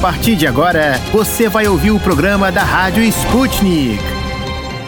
partir de agora, você vai ouvir o programa da Rádio Sputnik.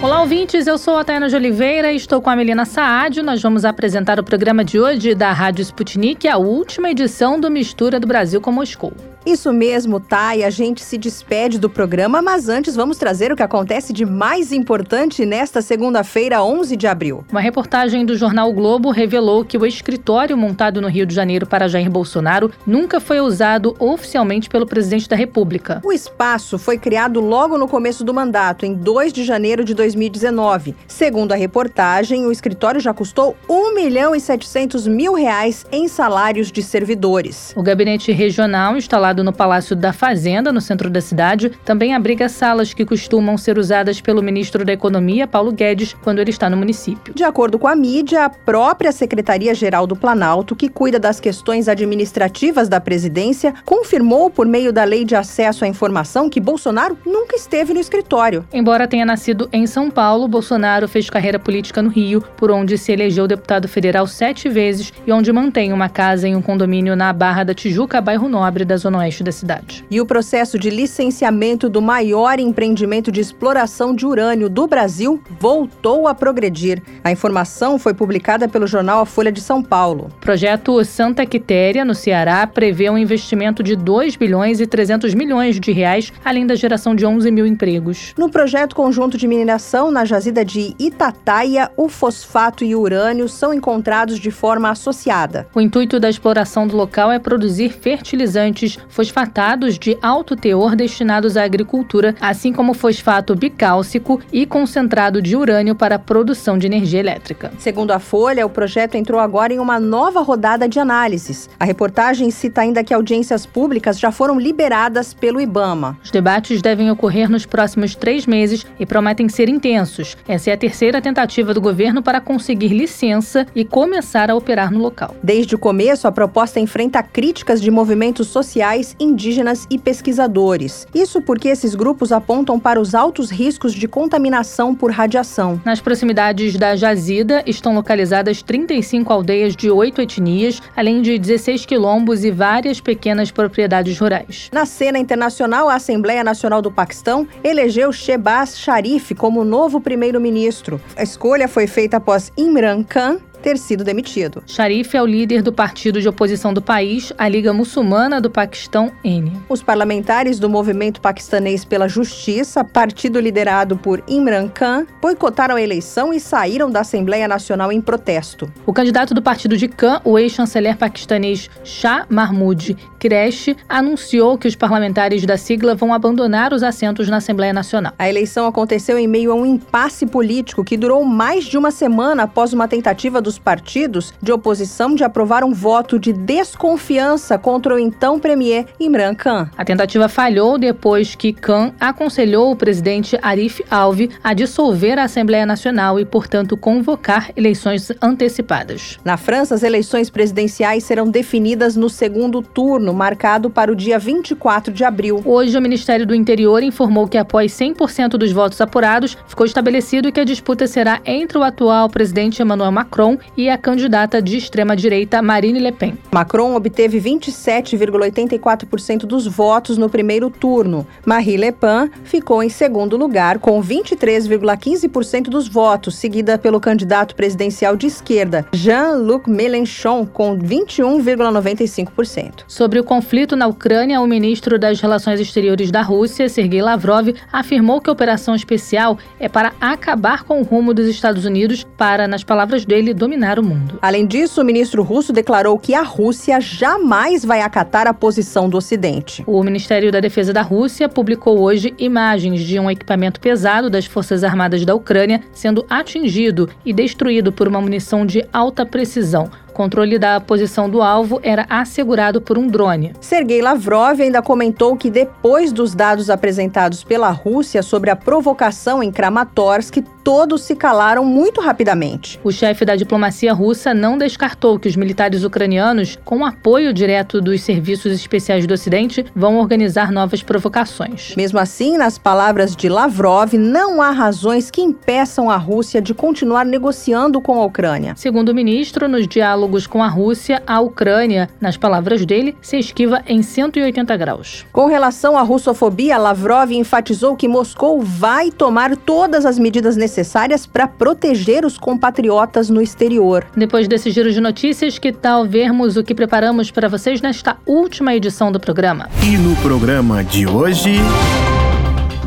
Olá, ouvintes. Eu sou a Tayana de Oliveira e estou com a Melina Saad. Nós vamos apresentar o programa de hoje da Rádio Sputnik, a última edição do Mistura do Brasil com Moscou. Isso mesmo, Thay. A gente se despede do programa, mas antes vamos trazer o que acontece de mais importante nesta segunda-feira, 11 de abril. Uma reportagem do jornal o Globo revelou que o escritório montado no Rio de Janeiro para Jair Bolsonaro nunca foi usado oficialmente pelo presidente da República. O espaço foi criado logo no começo do mandato, em 2 de janeiro de 2019. Segundo a reportagem, o escritório já custou 1 milhão e 700 mil reais em salários de servidores. O gabinete regional instalado no Palácio da Fazenda, no centro da cidade, também abriga salas que costumam ser usadas pelo ministro da Economia, Paulo Guedes, quando ele está no município. De acordo com a mídia, a própria Secretaria-Geral do Planalto, que cuida das questões administrativas da presidência, confirmou por meio da Lei de Acesso à Informação que Bolsonaro nunca esteve no escritório. Embora tenha nascido em São Paulo, Bolsonaro fez carreira política no Rio, por onde se elegeu deputado federal sete vezes e onde mantém uma casa em um condomínio na Barra da Tijuca, bairro Nobre da Zona oeste da cidade. E o processo de licenciamento do maior empreendimento de exploração de urânio do Brasil voltou a progredir. A informação foi publicada pelo jornal A Folha de São Paulo. O projeto Santa Quitéria, no Ceará, prevê um investimento de 2 bilhões e 300 milhões de reais, além da geração de 11 mil empregos. No projeto conjunto de mineração, na jazida de Itataia, o fosfato e o urânio são encontrados de forma associada. O intuito da exploração do local é produzir fertilizantes fosfatados de alto teor destinados à agricultura, assim como fosfato bicálcico e concentrado de urânio para a produção de energia elétrica. Segundo a Folha, o projeto entrou agora em uma nova rodada de análises. A reportagem cita ainda que audiências públicas já foram liberadas pelo IBAMA. Os debates devem ocorrer nos próximos três meses e prometem ser intensos. Essa é a terceira tentativa do governo para conseguir licença e começar a operar no local. Desde o começo, a proposta enfrenta críticas de movimentos sociais indígenas e pesquisadores. Isso porque esses grupos apontam para os altos riscos de contaminação por radiação. Nas proximidades da jazida estão localizadas 35 aldeias de oito etnias, além de 16 quilombos e várias pequenas propriedades rurais. Na cena internacional, a Assembleia Nacional do Paquistão elegeu Shehbaz Sharif como novo primeiro-ministro. A escolha foi feita após Imran Khan ter sido demitido. Sharif é o líder do partido de oposição do país, a Liga Muçulmana do Paquistão, N. Os parlamentares do Movimento Paquistanês pela Justiça, partido liderado por Imran Khan, boicotaram a eleição e saíram da Assembleia Nacional em protesto. O candidato do partido de Khan, o ex-chanceler paquistanês Shah Mahmoud Qureshi, anunciou que os parlamentares da sigla vão abandonar os assentos na Assembleia Nacional. A eleição aconteceu em meio a um impasse político que durou mais de uma semana após uma tentativa do dos partidos de oposição de aprovar um voto de desconfiança contra o então premier Imran Khan. A tentativa falhou depois que Khan aconselhou o presidente Arif Alvi a dissolver a Assembleia Nacional e, portanto, convocar eleições antecipadas. Na França, as eleições presidenciais serão definidas no segundo turno, marcado para o dia 24 de abril. Hoje, o Ministério do Interior informou que, após 100% dos votos apurados, ficou estabelecido que a disputa será entre o atual presidente Emmanuel Macron e a candidata de extrema-direita Marine Le Pen. Macron obteve 27,84% dos votos no primeiro turno. Marie Le Pen ficou em segundo lugar com 23,15% dos votos, seguida pelo candidato presidencial de esquerda, Jean-Luc Mélenchon, com 21,95%. Sobre o conflito na Ucrânia, o ministro das Relações Exteriores da Rússia, Sergei Lavrov, afirmou que a operação especial é para acabar com o rumo dos Estados Unidos para, nas palavras dele, dominar dominar o mundo. Além disso, o ministro russo declarou que a Rússia jamais vai acatar a posição do Ocidente. O Ministério da Defesa da Rússia publicou hoje imagens de um equipamento pesado das Forças Armadas da Ucrânia sendo atingido e destruído por uma munição de alta precisão, controle da posição do alvo era assegurado por um drone. Sergei Lavrov ainda comentou que depois dos dados apresentados pela Rússia sobre a provocação em Kramatorsk, todos se calaram muito rapidamente. O chefe da diplomacia russa não descartou que os militares ucranianos, com apoio direto dos serviços especiais do Ocidente, vão organizar novas provocações. Mesmo assim, nas palavras de Lavrov, não há razões que impeçam a Rússia de continuar negociando com a Ucrânia. Segundo o ministro, nos diálogos diálogos com a Rússia, a Ucrânia, nas palavras dele, se esquiva em 180 graus. Com relação à russofobia, Lavrov enfatizou que Moscou vai tomar todas as medidas necessárias para proteger os compatriotas no exterior. Depois desse giro de notícias, que tal vermos o que preparamos para vocês nesta última edição do programa? E no programa de hoje.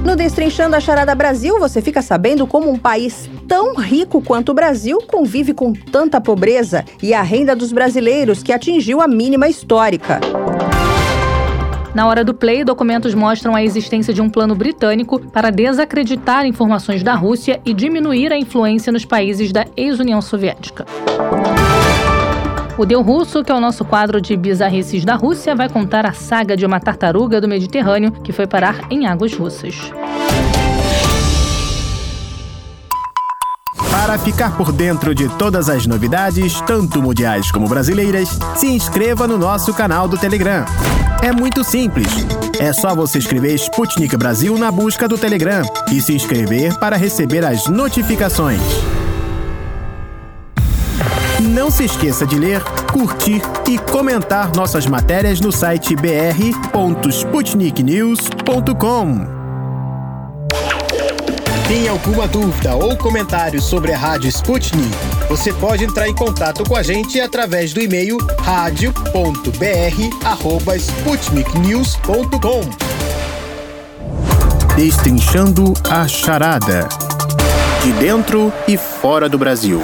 No Destrinchando a Charada Brasil, você fica sabendo como um país tão rico quanto o Brasil convive com tanta pobreza e a renda dos brasileiros que atingiu a mínima histórica. Na hora do play, documentos mostram a existência de um plano britânico para desacreditar informações da Rússia e diminuir a influência nos países da ex-União Soviética. O Deu Russo, que é o nosso quadro de bizarrices da Rússia, vai contar a saga de uma tartaruga do Mediterrâneo que foi parar em águas russas. Para ficar por dentro de todas as novidades, tanto mundiais como brasileiras, se inscreva no nosso canal do Telegram. É muito simples. É só você escrever Sputnik Brasil na busca do Telegram e se inscrever para receber as notificações. Não se esqueça de ler, curtir e comentar nossas matérias no site br.sputniknews.com. Tem alguma dúvida ou comentário sobre a Rádio Sputnik? Você pode entrar em contato com a gente através do e-mail radio.br@sputniknews.com. Destrinchando a charada. De dentro e fora do Brasil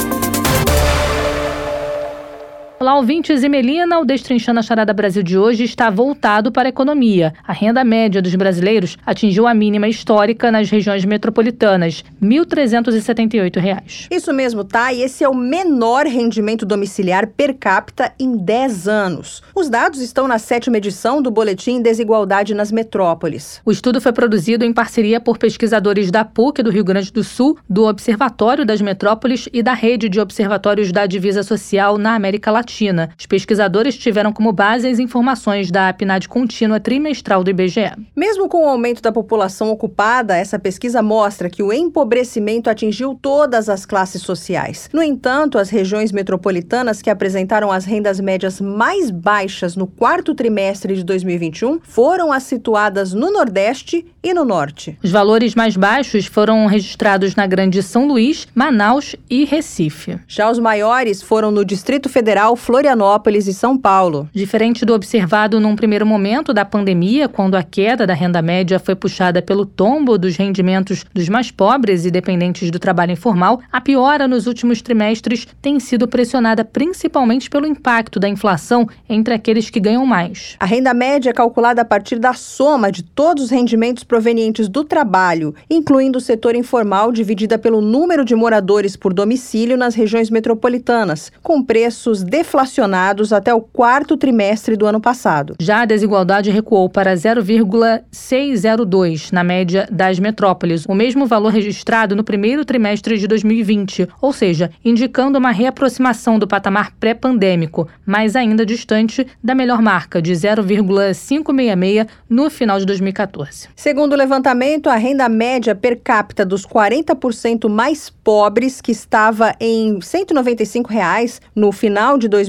Olá, ouvintes e Melina, o Destrinchando a Charada Brasil de hoje está voltado para a economia. A renda média dos brasileiros atingiu a mínima histórica nas regiões metropolitanas, R$ 1.378. Isso mesmo, tá? E esse é o menor rendimento domiciliar per capita em 10 anos. Os dados estão na sétima edição do Boletim Desigualdade nas Metrópoles. O estudo foi produzido em parceria por pesquisadores da PUC do Rio Grande do Sul, do Observatório das Metrópoles e da Rede de Observatórios da Divisa Social na América Latina. Latina. Os pesquisadores tiveram como base as informações da PNAD contínua trimestral do IBGE. Mesmo com o aumento da população ocupada, essa pesquisa mostra que o empobrecimento atingiu todas as classes sociais. No entanto, as regiões metropolitanas que apresentaram as rendas médias mais baixas no quarto trimestre de 2021 foram as situadas no Nordeste e no Norte. Os valores mais baixos foram registrados na Grande São Luís, Manaus e Recife. Já os maiores foram no Distrito Federal, Florianópolis e São Paulo. Diferente do observado num primeiro momento da pandemia, quando a queda da renda média foi puxada pelo tombo dos rendimentos dos mais pobres e dependentes do trabalho informal, a piora nos últimos trimestres tem sido pressionada principalmente pelo impacto da inflação entre aqueles que ganham mais. A renda média é calculada a partir da soma de todos os rendimentos provenientes do trabalho, incluindo o setor informal, dividida pelo número de moradores por domicílio nas regiões metropolitanas, com preços definidos deflacionados até o quarto trimestre do ano passado. Já a desigualdade recuou para 0,602 na média das metrópoles, o mesmo valor registrado no primeiro trimestre de 2020, ou seja, indicando uma reaproximação do patamar pré-pandêmico, mas ainda distante da melhor marca de 0,566 no final de 2014. Segundo o levantamento, a renda média per capita dos 40% mais pobres, que estava em 195 reais no final de 2020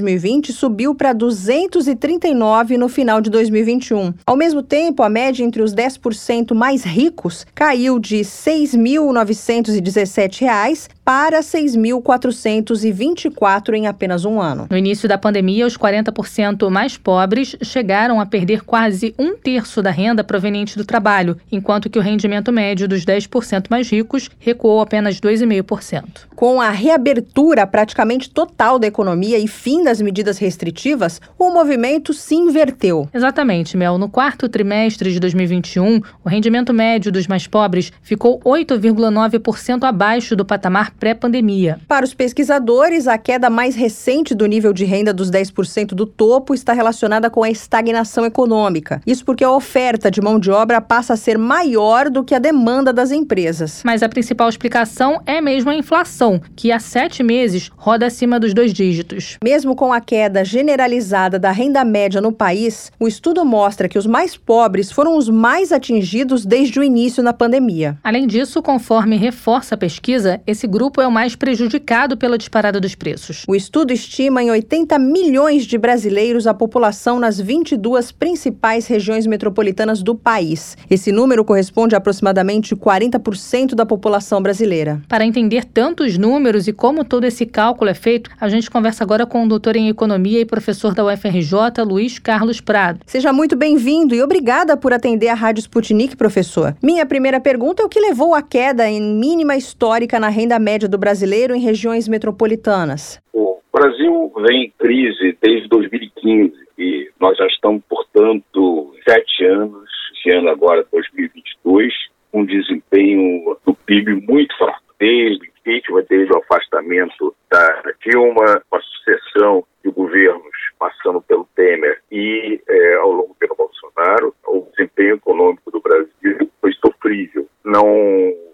subiu para 239 no final de 2021. Ao mesmo tempo, a média entre os 10% mais ricos caiu de R$ 6.917 para 6.424 em apenas um ano. No início da pandemia, os 40% mais pobres chegaram a perder quase um terço da renda proveniente do trabalho, enquanto que o rendimento médio dos 10% mais ricos recuou apenas 2,5%. Com a reabertura praticamente total da economia e fim das medidas restritivas, o movimento se inverteu. Exatamente, Mel. No quarto trimestre de 2021, o rendimento médio dos mais pobres ficou 8,9% abaixo do patamar pré-pandemia. Para os pesquisadores, a queda mais recente do nível de renda dos 10% do topo está relacionada com a estagnação econômica. Isso porque a oferta de mão de obra passa a ser maior do que a demanda das empresas. Mas a principal explicação é mesmo a inflação, que há sete meses roda acima dos dois dígitos. Mesmo com a queda generalizada da renda média no país, o estudo mostra que os mais pobres foram os mais atingidos desde o início na pandemia. Além disso, conforme reforça a pesquisa, esse grupo é o mais prejudicado pela disparada dos preços. O estudo estima em 80 milhões de brasileiros a população nas 22 principais regiões metropolitanas do país. Esse número corresponde a aproximadamente 40% da população brasileira. Para entender tantos números e como todo esse cálculo é feito, a gente conversa agora com o doutor em economia e professor da UFRJ, Luiz Carlos Prado. Seja muito bem-vindo e obrigada por atender a Rádio Sputnik, professor. Minha primeira pergunta é o que levou à queda em mínima histórica na renda média do brasileiro em regiões metropolitanas. O Brasil vem em crise desde 2015 e nós já estamos, portanto, sete anos, esse ano agora, 2022, com um desempenho do PIB muito fraco. Desde o impeachment, desde o afastamento da Dilma, a sucessão de governos passando pelo Temer e é, ao longo pelo Bolsonaro, o desempenho econômico do Brasil foi sofrível. Não,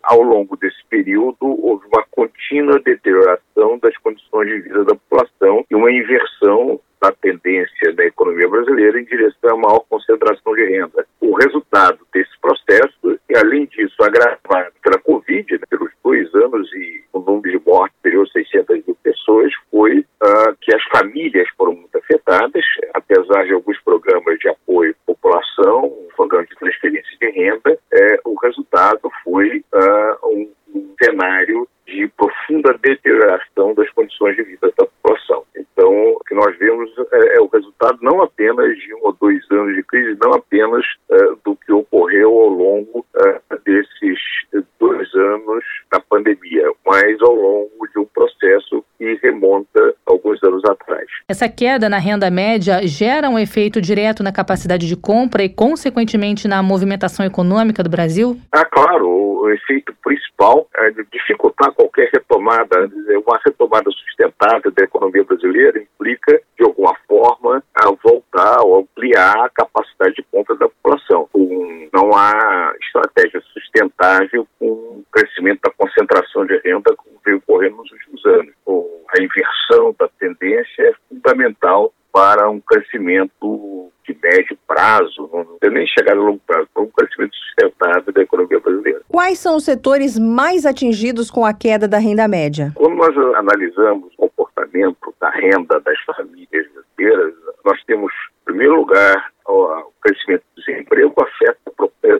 ao longo desse período, houve uma contínua deterioração das condições de vida da população e uma inversão da tendência da economia brasileira em direção a maior concentração de renda. O resultado desse processo, e além disso agravado pela Covid, né, pelos dois anos e o número de mortes superior a 600 mil pessoas, foi uh, que as famílias foram muito afetadas, apesar de alguns programas de apoio à população, programas de transferência de renda, eh, o resultado foi uh, um, um cenário de profunda deterioração das condições de vida da população. Então, o que nós vemos é, é o resultado não apenas de um ou dois anos de crise, não apenas uh, do que ocorreu ao longo uh, desses dois anos da pandemia, mas ao longo de um processo que remonta alguns anos atrás. Essa queda na renda média gera um efeito direto na capacidade de compra e, consequentemente, na movimentação econômica do Brasil? Ah, claro. O efeito principal é dificultar qualquer retomada, uma retomada sustentável da economia brasileira implica, de alguma forma, a voltar ou ampliar a capacidade de compra da população. não há estratégia sustentável com o crescimento da concentração de renda como veio ocorrendo nos últimos anos. a inversão da tendência é fundamental para um crescimento de médio prazo, não tem nem chegar a longo prazo, para um crescimento sustentável da economia brasileira. Quais são os setores mais atingidos com a queda da renda média? Quando nós analisamos o comportamento da renda das famílias brasileiras, nós temos, em primeiro lugar, o crescimento do desemprego afeta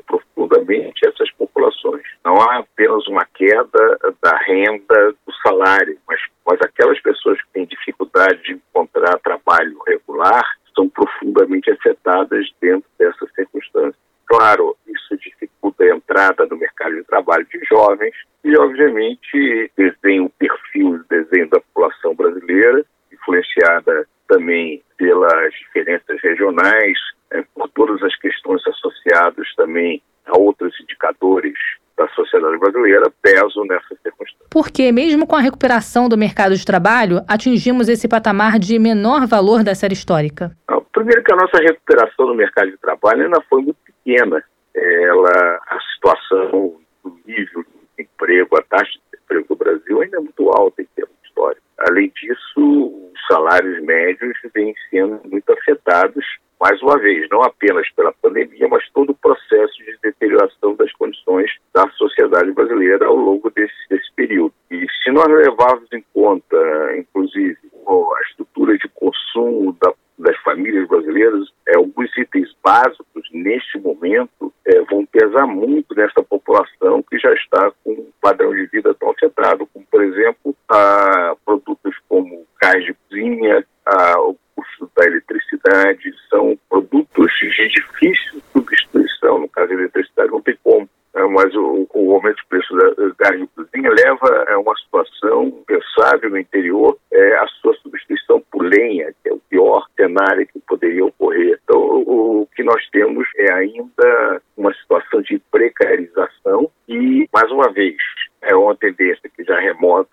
profundamente essas populações. Não há apenas uma queda da renda do salário, mas, mas aquelas pessoas que têm dificuldade de encontrar trabalho regular são profundamente afetadas dentro dessa circunstância. Claro, isso dificulta a entrada no mercado de trabalho de jovens e, obviamente, desenha o perfil, desenho da população brasileira, influenciada também pelas diferenças regionais, é, por todas as questões associadas também a outros indicadores da sociedade brasileira, pesam nessa circunstância. Porque, mesmo com a recuperação do mercado de trabalho, atingimos esse patamar de menor valor da série histórica? Primeiro que a nossa recuperação no mercado de trabalho ainda foi muito pequena. Ela, situação do nível de emprego, a taxa de emprego do Brasil ainda é muito alta em termos históricos. Além disso, os salários médios vêm sendo muito afetados mais uma vez, não apenas pela pandemia, mas todo o processo de deterioração das condições da sociedade brasileira ao longo desse, desse período. E se nós levarmos em conta, inclusive, a estrutura de consumo da, das famílias brasileiras, é, alguns itens básicos, neste momento, é, vão pesar muito nessa população que já está com um padrão de vida tão afetado, como, por exemplo, a produtos como gás de cozinha, a, o custo da eletricidade, são produtos de difícil substituição. No caso da eletricidade, não tem como. É, mas o, o aumento de preço da gás de cozinha leva a uma situação pensável no interior, é a sua substituição por lenha, que é o pior cenário que poderia ocorrer. Então, o, o que nós temos é ainda uma situação de precarização e, mais uma vez, é uma tendência que já remota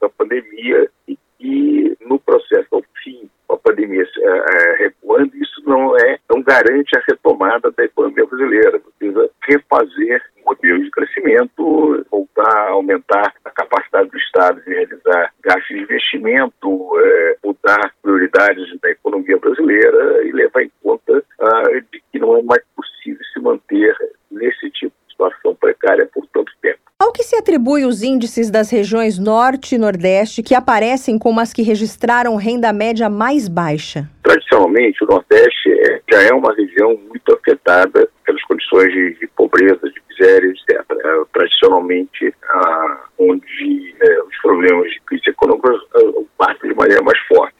da pandemia e no processo ao fim, a pandemia é, recuando, isso não é, não garante a retomada da economia brasileira. Precisa refazer o modelo de crescimento, voltar a aumentar a capacidade do Estado de realizar gastos de investimento, é, mudar prioridades da economia brasileira e levar em conta ah, de que não é mais possível se manter nesse tipo de situação precária por tanto tempo. Ao que se atribui os índices das regiões Norte e Nordeste que aparecem como as que registraram renda média mais baixa? Tradicionalmente, o Nordeste é, já é uma região muito afetada pelas condições de, de pobreza, de miséria, etc. É, tradicionalmente, ah, onde é, os problemas de crise econômica partem de maneira mais forte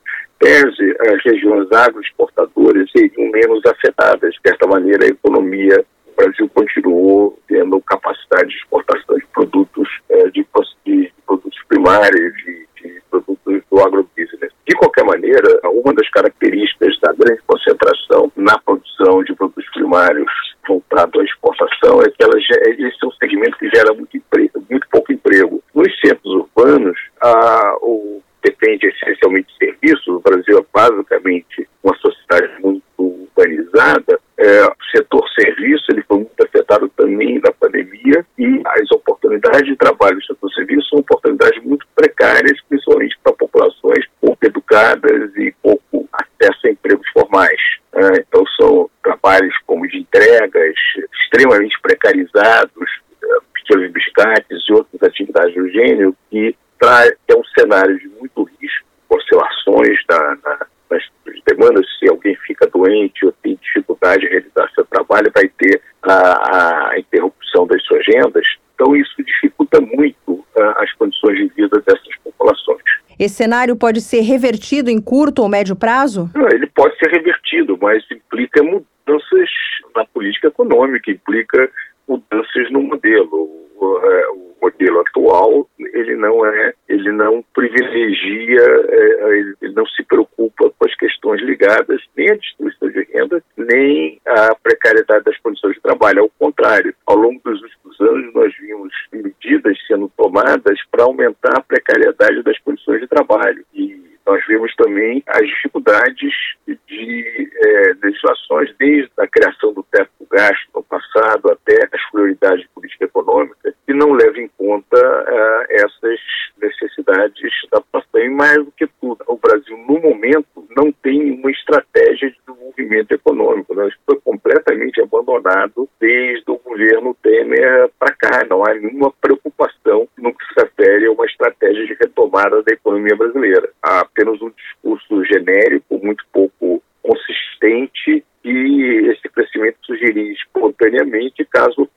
tese, as regiões agroexportadoras seriam menos afetadas. De certa maneira, a economia o Brasil continuou tendo capacidade de exportação de produtos, é, de, de, produtos primários, de, de produtos do agrobusiness. De qualquer maneira, uma das características da grande concentração na produção de produtos primários voltado à exportação é que ela, esse é um segmento que gera muito, emprego, muito pouco emprego. Nos centros urbanos, a, o depende essencialmente de serviços. O Brasil é basicamente uma sociedade muito urbanizada. É, o setor serviço ele foi muito afetado também na pandemia e as oportunidades de trabalho no setor serviço são oportunidades muito precárias, principalmente para populações pouco educadas e pouco acesso a empregos formais. É, então são trabalhos como de entregas extremamente precarizados, é, pequenos biscates e outras atividades do gênero que traz é um cenário de da, na, nas demandas, se alguém fica doente ou tem dificuldade de realizar seu trabalho, vai ter a, a interrupção das suas agendas. Então, isso dificulta muito uh, as condições de vida dessas populações. Esse cenário pode ser revertido em curto ou médio prazo? Não, ele pode ser revertido, mas implica mudanças na política econômica, implica mudanças no modelo. O, é, o modelo atual ele não é, ele não privilegia, é, ele não se preocupa com as questões ligadas nem à distribuição de renda, nem à precariedade das condições de trabalho. Ao contrário, ao longo dos últimos anos nós vimos medidas sendo tomadas para aumentar a precariedade das condições de trabalho e nós vemos também as dificuldades de é, legislações, desde a criação do teto do gasto no passado até as prioridades de política econômica, que não levam em conta uh, essas necessidades da população. E mais do que tudo, o Brasil, no momento, não tem uma estratégia de desenvolvimento econômico. Né? Isso foi completamente abandonado desde o governo Temer para cá. Não há nenhuma preocupação no que se refere a uma estratégia de retomada da economia brasileira. Há apenas um discurso genérico, muito pouco consistente, e esse crescimento surgiria espontaneamente caso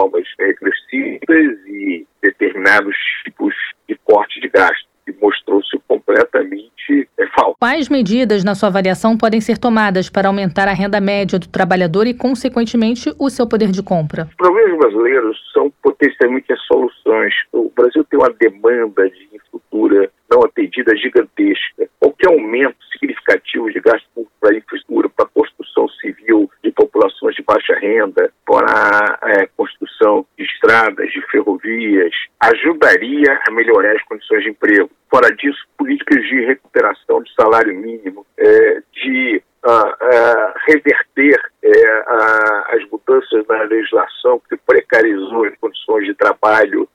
formas regressivas e determinados tipos de corte de gasto, que mostrou-se completamente é, falso. Quais medidas, na sua avaliação, podem ser tomadas para aumentar a renda média do trabalhador e, consequentemente, o seu poder de compra? Os problemas brasileiros são potencialmente as soluções. O Brasil tem uma demanda de infraestrutura não atendida gigantesca. Qualquer aumento significativo de gasto para infraestrutura, para construção civil populações de baixa renda, para a é, construção de estradas, de ferrovias, ajudaria a melhorar as condições de emprego. Fora disso, políticas de recuperação do salário mínimo, é, de uh, uh, reverter uh, as mudanças na legislação que precarizou as condições de trabalho,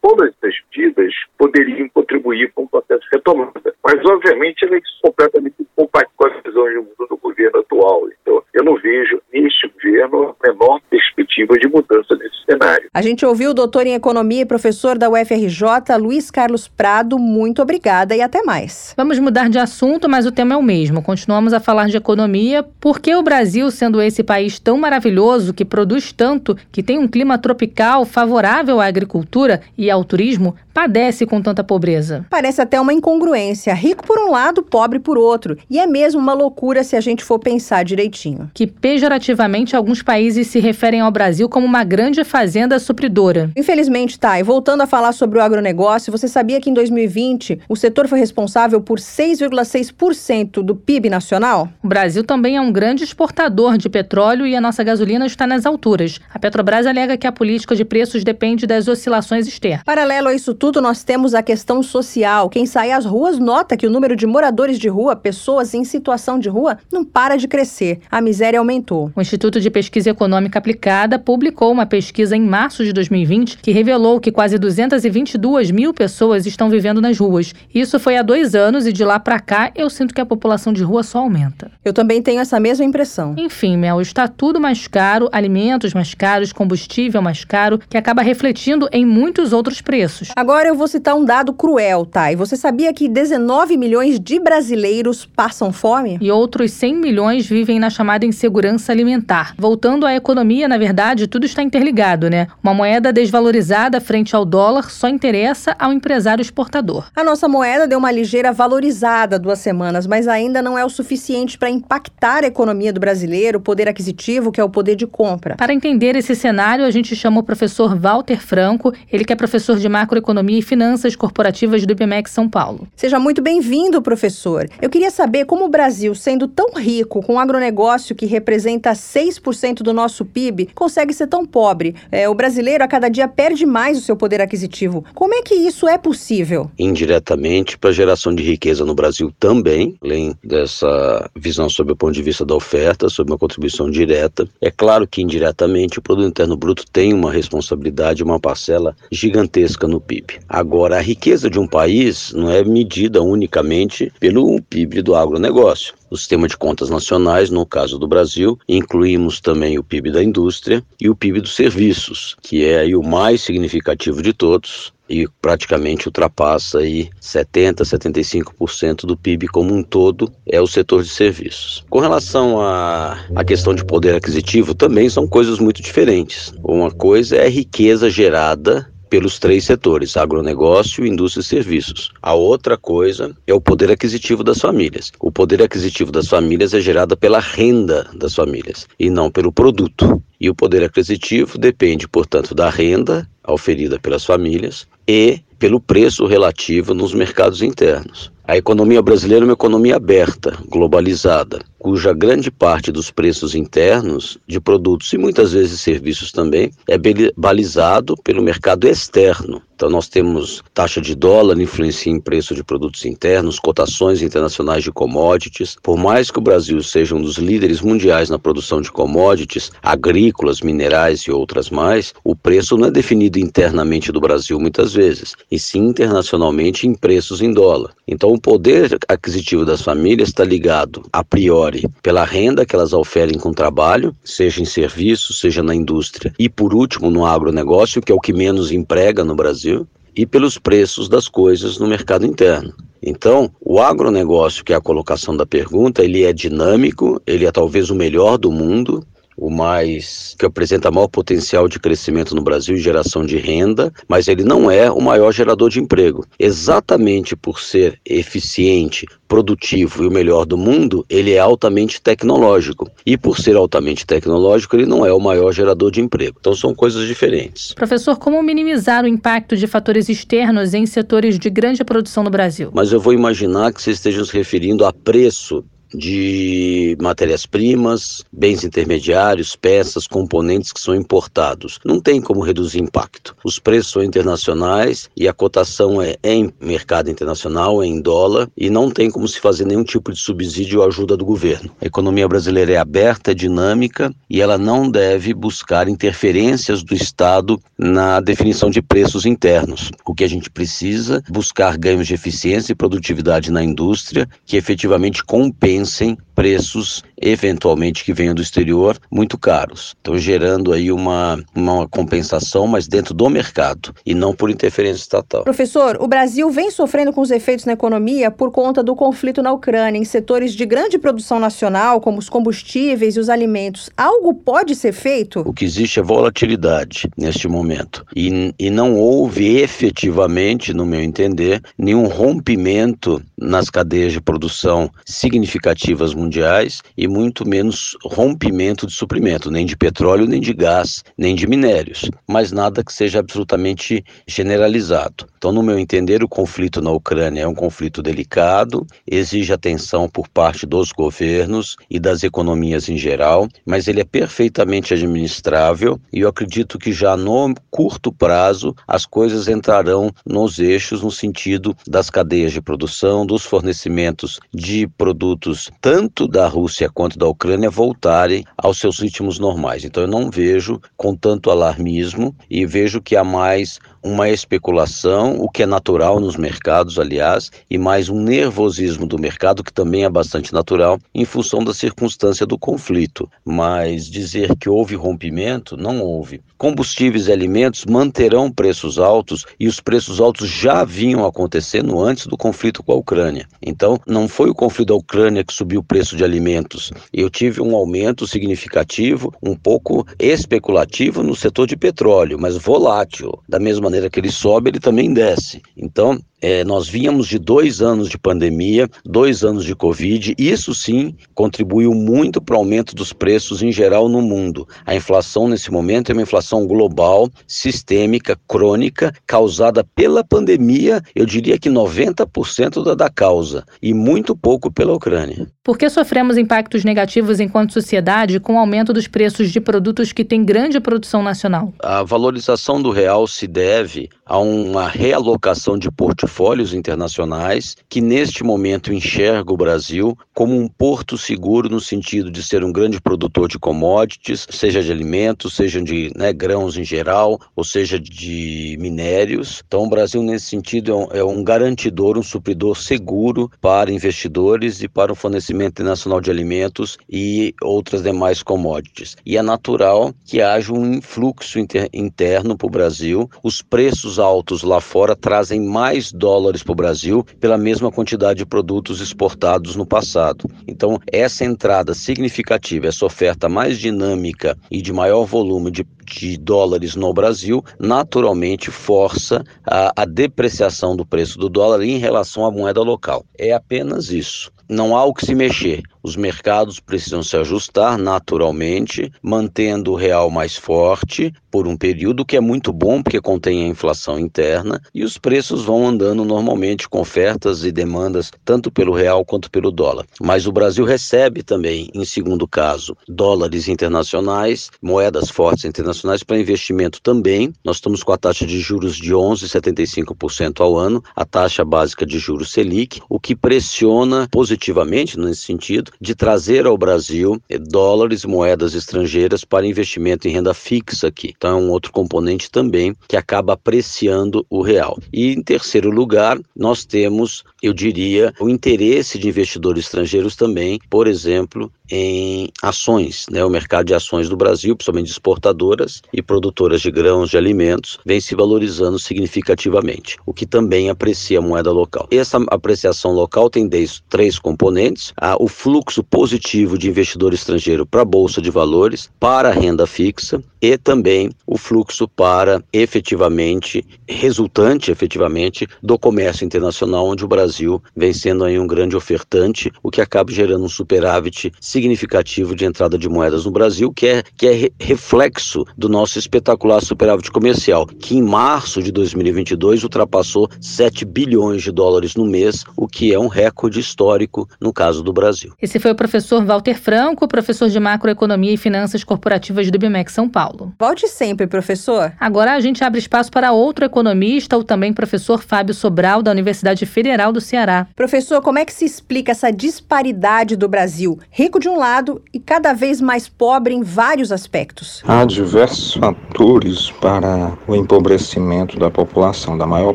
todas essas medidas poderiam contribuir com o processo de retomada. Mas, obviamente, elas são completamente incompatíveis com a visão de mundo do governo atual. Então, eu não vejo neste governo menor perspectiva de mudança nesse cenário. A gente ouviu o doutor em economia e professor da UFRJ, Luiz Carlos Prado. Muito obrigada e até mais. Vamos mudar de assunto, mas o tema é o mesmo. Continuamos a falar de economia, porque o Brasil, sendo esse país tão maravilhoso, que produz tanto, que tem um clima tropical favorável à agricultura e ao turismo, padece com tanta pobreza? Parece até uma incongruência. Rico por um lado, pobre por outro. E é mesmo uma loucura se a gente for pensar direitinho. Que pejorativamente alguns países se referem ao Brasil como uma grande fazenda supridora. Infelizmente, tá. E voltando a falar sobre o agronegócio, você sabia que em 2020 o setor foi responsável por 6,6% do PIB nacional? O Brasil também é um grande exportador de petróleo e a nossa gasolina está nas alturas. A Petrobras alega que a política de preços depende das oscilações externas. Paralelo a isso tudo, nós temos a questão social. Quem sai às ruas nota que o número de moradores de rua, pessoas em situação de rua, não para de crescer. A miséria aumentou. O Instituto de Pesquisa Econômica Aplicada publicou uma pesquisa em março de 2020 que revelou que quase 222 mil pessoas estão vivendo nas ruas. Isso foi há dois anos e de lá para cá eu sinto que a população de rua só aumenta. Eu também tenho essa mesma impressão. Enfim, Mel, está tudo mais caro, alimentos mais caros, combustível mais caro, que acaba refletindo em muitos outros preços. Agora eu vou citar um dado cruel, tá? E você sabia que 19 milhões de brasileiros passam fome? E outros 100 milhões vivem na chamada insegurança alimentar. Voltando à economia, na verdade, tudo está interligado, né? Uma moeda desvalorizada frente ao dólar só interessa ao empresário exportador. A nossa moeda deu uma ligeira valorizada duas semanas, mas ainda não é o suficiente para impactar a economia do brasileiro, o poder aquisitivo, que é o poder de compra. Para entender esse cenário, a gente chama o professor Walter Franco, ele que é professor de macroeconomia e finanças corporativas do IBMEC São Paulo. Seja muito bem-vindo, professor. Eu queria saber como o Brasil, sendo tão rico, com um agronegócio que representa 6% do nosso PIB, consegue ser tão pobre. É, o brasileiro a cada dia perde mais o seu poder aquisitivo. Como é que isso é possível? Indiretamente, para a geração de riqueza no Brasil também, além dessa visão sob o ponto de vista da oferta, sob uma contribuição direta. É claro que indiretamente o produto interno bruto tem uma responsabilidade, uma parcela gigantesca no PIB. Agora, a riqueza de um país não é medida unicamente pelo PIB do agronegócio. O sistema de contas nacionais, no caso do Brasil, incluímos também o PIB da indústria e o PIB dos serviços, que é o mais significativo de todos, e praticamente ultrapassa aí 70, 75% do PIB como um todo é o setor de serviços. Com relação à, à questão de poder aquisitivo, também são coisas muito diferentes. Uma coisa é a riqueza gerada pelos três setores, agronegócio, indústria e serviços. A outra coisa é o poder aquisitivo das famílias. O poder aquisitivo das famílias é gerado pela renda das famílias e não pelo produto. E o poder aquisitivo depende, portanto, da renda oferida pelas famílias e pelo preço relativo nos mercados internos. A economia brasileira é uma economia aberta, globalizada, cuja grande parte dos preços internos de produtos e muitas vezes serviços também é balizado pelo mercado externo. Então nós temos taxa de dólar influencia em preço de produtos internos, cotações internacionais de commodities. Por mais que o Brasil seja um dos líderes mundiais na produção de commodities, agrícolas, minerais e outras mais, o preço não é definido internamente do Brasil muitas vezes, e sim internacionalmente em preços em dólar. Então poder aquisitivo das famílias está ligado a priori pela renda que elas oferem com trabalho, seja em serviços, seja na indústria, e por último no agronegócio, que é o que menos emprega no Brasil, e pelos preços das coisas no mercado interno. Então, o agronegócio, que é a colocação da pergunta, ele é dinâmico, ele é talvez o melhor do mundo, o mais que apresenta maior potencial de crescimento no Brasil e geração de renda, mas ele não é o maior gerador de emprego. Exatamente por ser eficiente, produtivo e o melhor do mundo, ele é altamente tecnológico. E por ser altamente tecnológico, ele não é o maior gerador de emprego. Então são coisas diferentes. Professor, como minimizar o impacto de fatores externos em setores de grande produção no Brasil? Mas eu vou imaginar que você esteja se referindo a preço de matérias-primas, bens intermediários, peças, componentes que são importados. Não tem como reduzir impacto. Os preços são internacionais e a cotação é em mercado internacional, é em dólar, e não tem como se fazer nenhum tipo de subsídio ou ajuda do governo. A economia brasileira é aberta, é dinâmica e ela não deve buscar interferências do Estado na definição de preços internos. O que a gente precisa buscar ganhos de eficiência e produtividade na indústria que efetivamente compensem compensem preços, eventualmente que venham do exterior, muito caros. Então, gerando aí uma, uma compensação, mas dentro do mercado e não por interferência estatal. Professor, o Brasil vem sofrendo com os efeitos na economia por conta do conflito na Ucrânia em setores de grande produção nacional, como os combustíveis e os alimentos. Algo pode ser feito? O que existe é volatilidade neste momento. E, e não houve efetivamente, no meu entender, nenhum rompimento nas cadeias de produção significativas mundiais mundiais e muito menos rompimento de suprimento, nem de petróleo, nem de gás, nem de minérios, mas nada que seja absolutamente generalizado. Então, no meu entender, o conflito na Ucrânia é um conflito delicado, exige atenção por parte dos governos e das economias em geral, mas ele é perfeitamente administrável e eu acredito que já no curto prazo as coisas entrarão nos eixos no sentido das cadeias de produção, dos fornecimentos de produtos tanto da Rússia quanto da Ucrânia voltarem aos seus ritmos normais. Então eu não vejo com tanto alarmismo e vejo que há mais uma especulação, o que é natural nos mercados, aliás, e mais um nervosismo do mercado, que também é bastante natural, em função da circunstância do conflito. Mas dizer que houve rompimento, não houve. Combustíveis e alimentos manterão preços altos e os preços altos já vinham acontecendo antes do conflito com a Ucrânia. Então, não foi o conflito da Ucrânia que subiu o preço de alimentos. Eu tive um aumento significativo, um pouco especulativo no setor de petróleo, mas volátil. Da mesma maneira que ele sobe, ele também desce. Então, é, nós vínhamos de dois anos de pandemia, dois anos de Covid, isso sim contribuiu muito para o aumento dos preços em geral no mundo. A inflação nesse momento é uma inflação global, sistêmica, crônica, causada pela pandemia, eu diria que 90% da, da causa, e muito pouco pela Ucrânia. Por que sofremos impactos negativos enquanto sociedade com o aumento dos preços de produtos que têm grande produção nacional? A valorização do real se deve a uma realocação de portfólios internacionais que neste momento enxerga o Brasil como um porto seguro no sentido de ser um grande produtor de commodities, seja de alimentos, seja de né, grãos em geral, ou seja de minérios. Então o Brasil nesse sentido é um, é um garantidor, um supridor seguro para investidores e para o fornecimento internacional de alimentos e outras demais commodities. E é natural que haja um influxo inter, interno para o Brasil. Os preços altos lá fora trazem mais dólares para o Brasil pela mesma quantidade de produtos exportados no passado. Então, essa entrada significativa, essa oferta mais dinâmica e de maior volume de de dólares no Brasil, naturalmente força a, a, depreciação do preço do dólar em relação à moeda local. É apenas isso. Não há o que se mexer. Os mercados precisam se ajustar naturalmente, mantendo o real mais forte por um período que é muito bom porque contém a inflação interna e os preços vão andando normalmente com ofertas e demandas tanto pelo real quanto pelo dólar. Mas o Brasil recebe também, em segundo caso, dólares internacionais, moedas fortes internacionais para investimento também. Nós estamos com a taxa de juros de 11,75% ao ano, a taxa básica de juros Selic, o que pressiona positivamente nesse sentido de trazer ao Brasil dólares, moedas estrangeiras para investimento em renda fixa aqui. Então é um outro componente também que acaba apreciando o real. E em terceiro lugar, nós temos, eu diria, o interesse de investidores estrangeiros também, por exemplo, em ações, né? O mercado de ações do Brasil, principalmente exportadoras e produtoras de grãos, de alimentos, vem se valorizando significativamente, o que também aprecia a moeda local. Essa apreciação local tem três componentes: o fluxo positivo de investidor estrangeiro para a bolsa de valores, para a renda fixa e também o fluxo para efetivamente resultante efetivamente do comércio internacional, onde o Brasil vem sendo aí um grande ofertante, o que acaba gerando um superávit significativo significativo de entrada de moedas no Brasil, que é, que é reflexo do nosso espetacular superávit comercial, que em março de 2022 ultrapassou 7 bilhões de dólares no mês, o que é um recorde histórico no caso do Brasil. Esse foi o professor Walter Franco, professor de macroeconomia e finanças corporativas do BMEC São Paulo. Volte sempre, professor. Agora a gente abre espaço para outro economista, o também professor Fábio Sobral, da Universidade Federal do Ceará. Professor, como é que se explica essa disparidade do Brasil? Rico de um lado e cada vez mais pobre em vários aspectos. Há diversos fatores para o empobrecimento da população, da maior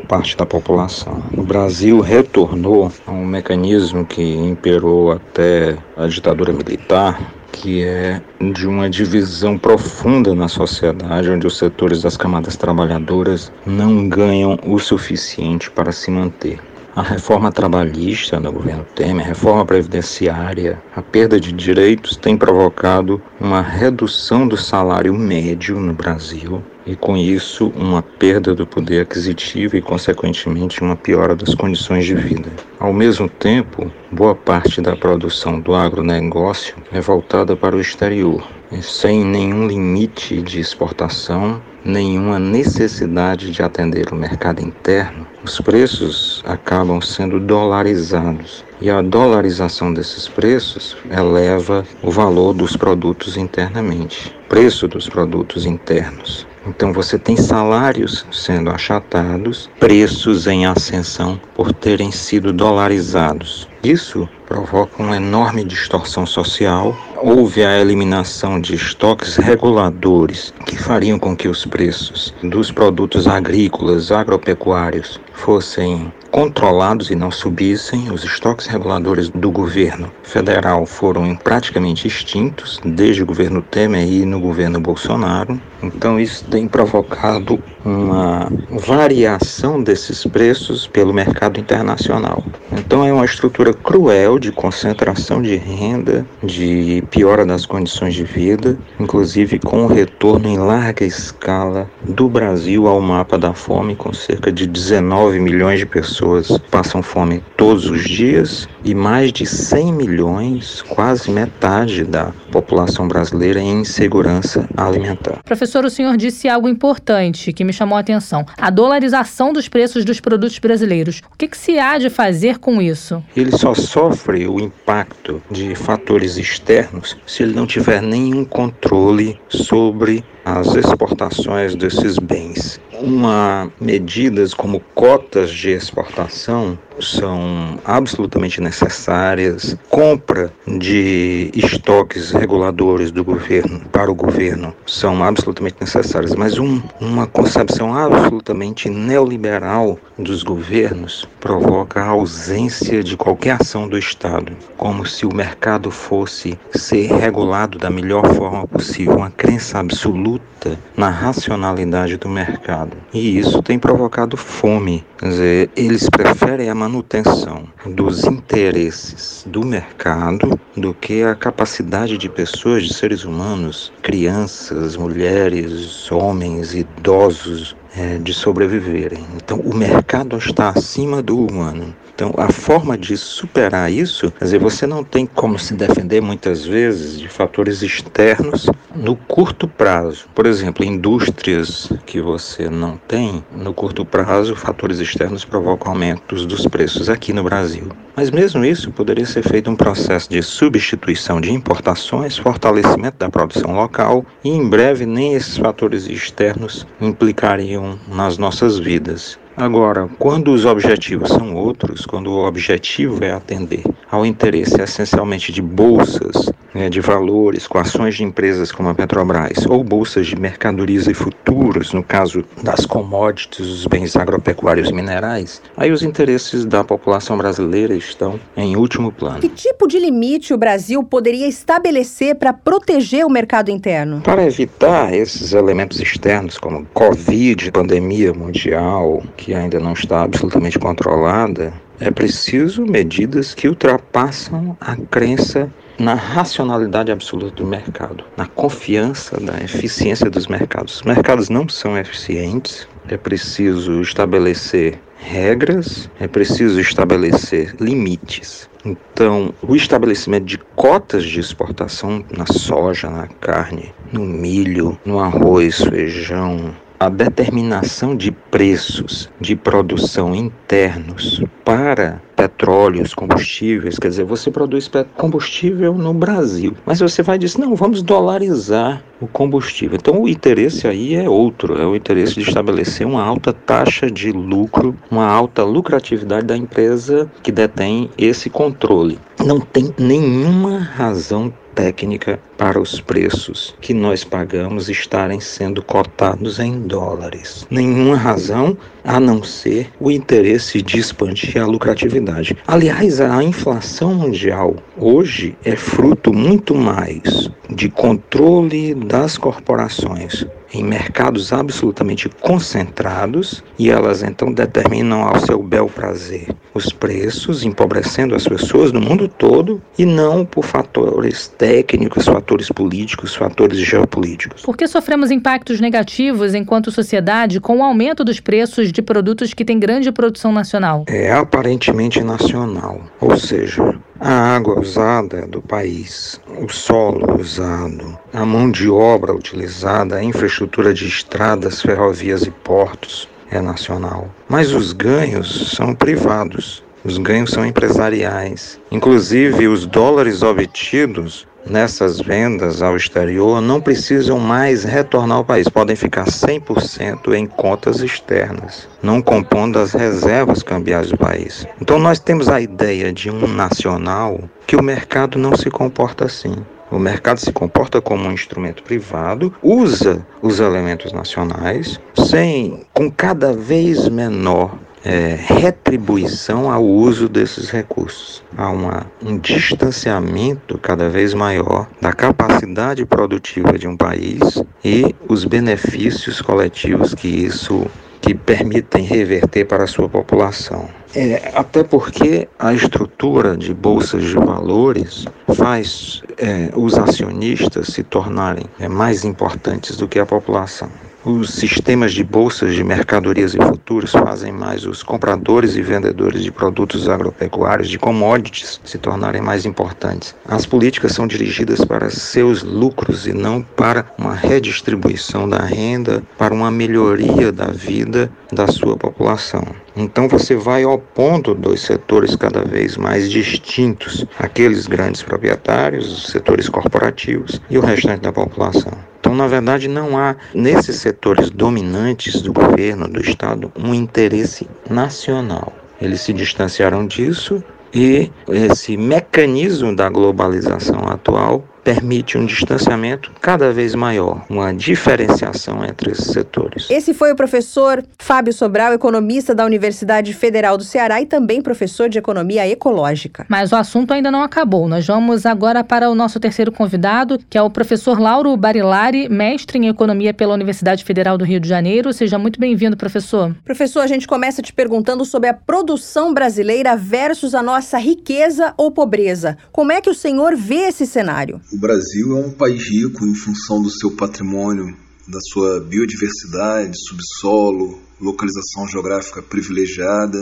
parte da população. O Brasil retornou a um mecanismo que imperou até a ditadura militar, que é de uma divisão profunda na sociedade, onde os setores das camadas trabalhadoras não ganham o suficiente para se manter. A reforma trabalhista no governo Temer, a reforma previdenciária, a perda de direitos tem provocado uma redução do salário médio no Brasil e com isso uma perda do poder aquisitivo e consequentemente uma piora das condições de vida. Ao mesmo tempo, boa parte da produção do agronegócio é voltada para o exterior, sem nenhum limite de exportação, nenhuma necessidade de atender o mercado interno. Os preços acabam sendo dolarizados e a dolarização desses preços eleva o valor dos produtos internamente, preço dos produtos internos. Então você tem salários sendo achatados, preços em ascensão por terem sido dolarizados. Isso provoca uma enorme distorção social. Houve a eliminação de estoques reguladores que fariam com que os preços dos produtos agrícolas, agropecuários fossem controlados e não subissem. Os estoques reguladores do governo federal foram praticamente extintos desde o governo Temer e no governo Bolsonaro. Então isso tem provocado uma variação desses preços pelo mercado internacional. Então é uma estrutura cruel de concentração de renda, de piora das condições de vida, inclusive com o retorno em larga escala do Brasil ao mapa da fome, com cerca de 19 milhões de pessoas passam fome todos os dias e mais de 100 milhões, quase metade da população brasileira em insegurança alimentar. Professor, o senhor disse algo importante que me chamou a atenção: a dolarização dos preços dos produtos brasileiros. O que, que se há de fazer com isso? Ele só sofre o impacto de fatores externos se ele não tiver nenhum controle sobre as exportações desses bens. Uma medidas como cotas de exportação são absolutamente necessárias. Compra de estoques reguladores do governo para o governo são absolutamente necessárias, mas um, uma concepção absolutamente neoliberal dos governos provoca a ausência de qualquer ação do Estado, como se o mercado fosse ser regulado da melhor forma possível, uma crença absoluta na racionalidade do mercado. E isso tem provocado fome. Quer dizer, eles preferem a manutenção dos interesses do mercado do que a capacidade de pessoas, de seres humanos, crianças, mulheres, homens, idosos, é, de sobreviverem. Então, o mercado está acima do humano. Então, a forma de superar isso, quer dizer, você não tem como se defender muitas vezes de fatores externos no curto prazo. Por exemplo, indústrias que você não tem, no curto prazo, fatores externos provocam aumentos dos preços aqui no Brasil. Mas mesmo isso poderia ser feito um processo de substituição de importações, fortalecimento da produção local e em breve nem esses fatores externos implicariam nas nossas vidas. Agora, quando os objetivos são outros, quando o objetivo é atender ao interesse essencialmente de bolsas né, de valores com ações de empresas como a Petrobras ou bolsas de mercadorias e futuros, no caso das commodities, os bens agropecuários e minerais, aí os interesses da população brasileira estão em último plano. Que tipo de limite o Brasil poderia estabelecer para proteger o mercado interno? Para evitar esses elementos externos como Covid, pandemia mundial, que ainda não está absolutamente controlada, é preciso medidas que ultrapassam a crença na racionalidade absoluta do mercado, na confiança da eficiência dos mercados. Os mercados não são eficientes, é preciso estabelecer regras, é preciso estabelecer limites. Então, o estabelecimento de cotas de exportação na soja, na carne, no milho, no arroz, feijão, a determinação de preços de produção internos para petróleos, combustíveis, quer dizer, você produz combustível no Brasil, mas você vai dizer, não, vamos dolarizar o combustível. Então o interesse aí é outro, é o interesse de estabelecer uma alta taxa de lucro, uma alta lucratividade da empresa que detém esse controle. Não tem nenhuma razão técnica para os preços que nós pagamos estarem sendo cotados em dólares. Nenhuma razão a não ser o interesse de expandir a lucratividade. Aliás, a inflação mundial hoje é fruto muito mais de controle das corporações em mercados absolutamente concentrados e elas então determinam ao seu bel prazer os preços, empobrecendo as pessoas no mundo todo e não por fatores técnicos, fatores políticos, fatores geopolíticos. Por que sofremos impactos negativos enquanto sociedade com o aumento dos preços de produtos que têm grande produção nacional? É aparentemente nacional, ou seja, a água usada do país, o solo usado, a mão de obra utilizada, a infraestrutura de estradas, ferrovias e portos, é nacional. Mas os ganhos são privados, os ganhos são empresariais. Inclusive, os dólares obtidos nessas vendas ao exterior não precisam mais retornar ao país, podem ficar 100% em contas externas, não compondo as reservas cambiais do país. Então nós temos a ideia de um nacional que o mercado não se comporta assim. O mercado se comporta como um instrumento privado, usa os elementos nacionais, sem com cada vez menor é, retribuição ao uso desses recursos. Há uma, um distanciamento cada vez maior da capacidade produtiva de um país e os benefícios coletivos que isso que permitem reverter para a sua população. É, até porque a estrutura de bolsas de valores faz é, os acionistas se tornarem é, mais importantes do que a população. Os sistemas de bolsas de mercadorias e futuros fazem mais os compradores e vendedores de produtos agropecuários, de commodities, se tornarem mais importantes. As políticas são dirigidas para seus lucros e não para uma redistribuição da renda, para uma melhoria da vida da sua população. Então você vai opondo dois setores cada vez mais distintos, aqueles grandes proprietários, os setores corporativos e o restante da população. Então, na verdade, não há nesses setores dominantes do governo, do Estado, um interesse nacional. Eles se distanciaram disso e esse mecanismo da globalização atual permite um distanciamento cada vez maior, uma diferenciação entre esses setores. Esse foi o professor Fábio Sobral, economista da Universidade Federal do Ceará e também professor de economia ecológica. Mas o assunto ainda não acabou. Nós vamos agora para o nosso terceiro convidado, que é o professor Lauro Barilari, mestre em economia pela Universidade Federal do Rio de Janeiro. Seja muito bem-vindo, professor. Professor, a gente começa te perguntando sobre a produção brasileira versus a nossa riqueza ou pobreza. Como é que o senhor vê esse cenário? O Brasil é um país rico em função do seu patrimônio, da sua biodiversidade, subsolo, localização geográfica privilegiada.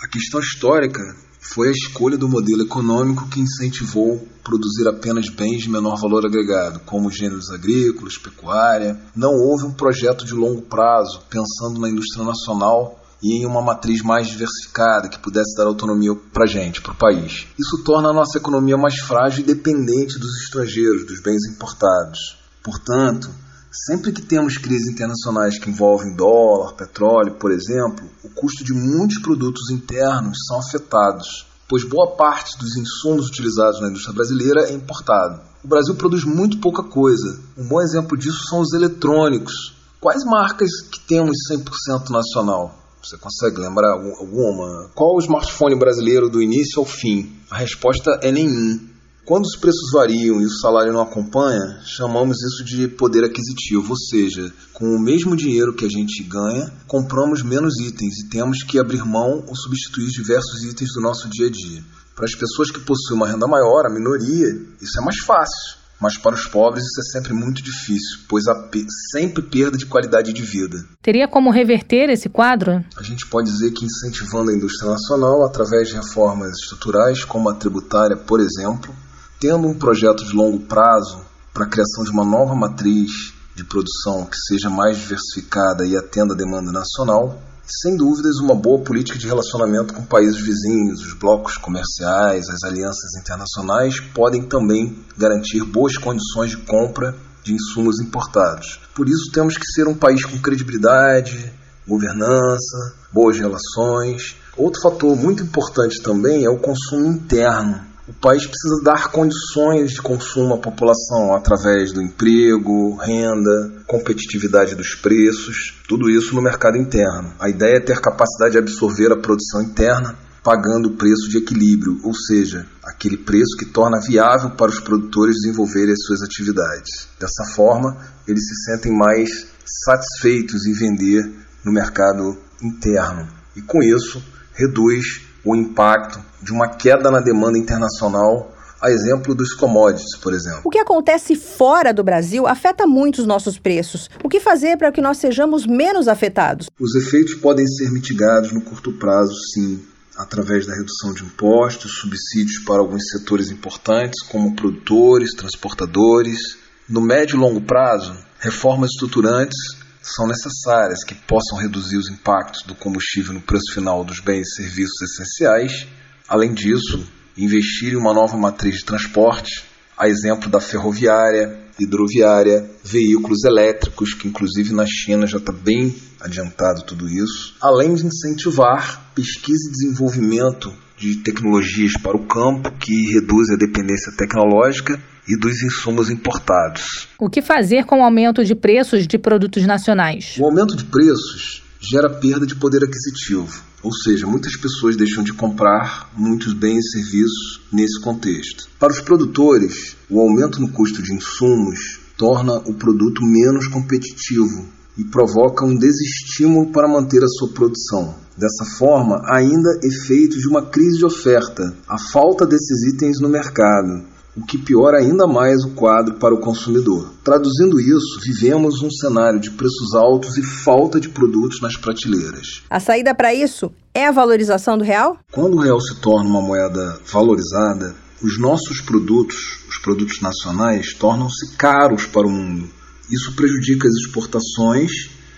A questão histórica foi a escolha do modelo econômico que incentivou produzir apenas bens de menor valor agregado, como gêneros agrícolas, pecuária. Não houve um projeto de longo prazo pensando na indústria nacional e em uma matriz mais diversificada que pudesse dar autonomia para a gente, para o país. Isso torna a nossa economia mais frágil e dependente dos estrangeiros, dos bens importados. Portanto, sempre que temos crises internacionais que envolvem dólar, petróleo, por exemplo, o custo de muitos produtos internos são afetados, pois boa parte dos insumos utilizados na indústria brasileira é importado. O Brasil produz muito pouca coisa. Um bom exemplo disso são os eletrônicos. Quais marcas que temos 100% nacional? Você consegue lembrar alguma? Qual o smartphone brasileiro do início ao fim? A resposta é nenhum. Quando os preços variam e o salário não acompanha, chamamos isso de poder aquisitivo, ou seja, com o mesmo dinheiro que a gente ganha, compramos menos itens e temos que abrir mão ou substituir diversos itens do nosso dia a dia. Para as pessoas que possuem uma renda maior, a minoria, isso é mais fácil mas para os pobres isso é sempre muito difícil, pois há pe sempre perda de qualidade de vida. Teria como reverter esse quadro? A gente pode dizer que incentivando a indústria nacional através de reformas estruturais, como a tributária, por exemplo, tendo um projeto de longo prazo para a criação de uma nova matriz de produção que seja mais diversificada e atenda a demanda nacional, sem dúvidas, uma boa política de relacionamento com países vizinhos, os blocos comerciais, as alianças internacionais podem também garantir boas condições de compra de insumos importados. Por isso, temos que ser um país com credibilidade, governança, boas relações. Outro fator muito importante também é o consumo interno. O país precisa dar condições de consumo à população através do emprego, renda, competitividade dos preços, tudo isso no mercado interno. A ideia é ter capacidade de absorver a produção interna pagando o preço de equilíbrio, ou seja, aquele preço que torna viável para os produtores desenvolverem as suas atividades. Dessa forma, eles se sentem mais satisfeitos em vender no mercado interno e com isso reduz o impacto de uma queda na demanda internacional a exemplo dos commodities, por exemplo. O que acontece fora do Brasil afeta muito os nossos preços. O que fazer para que nós sejamos menos afetados? Os efeitos podem ser mitigados no curto prazo, sim, através da redução de impostos, subsídios para alguns setores importantes, como produtores, transportadores. No médio e longo prazo, reformas estruturantes são necessárias que possam reduzir os impactos do combustível no preço final dos bens e serviços essenciais. Além disso, investir em uma nova matriz de transporte, a exemplo da ferroviária, hidroviária, veículos elétricos, que inclusive na China já está bem adiantado tudo isso, além de incentivar pesquisa e desenvolvimento de tecnologias para o campo que reduz a dependência tecnológica e dos insumos importados. O que fazer com o aumento de preços de produtos nacionais? O aumento de preços gera perda de poder aquisitivo, ou seja, muitas pessoas deixam de comprar muitos bens e serviços nesse contexto. Para os produtores, o aumento no custo de insumos torna o produto menos competitivo e provoca um desestímulo para manter a sua produção. Dessa forma, ainda efeito de uma crise de oferta, a falta desses itens no mercado, o que piora ainda mais o quadro para o consumidor. Traduzindo isso, vivemos um cenário de preços altos e falta de produtos nas prateleiras. A saída para isso é a valorização do real? Quando o real se torna uma moeda valorizada, os nossos produtos, os produtos nacionais, tornam-se caros para o mundo. Isso prejudica as exportações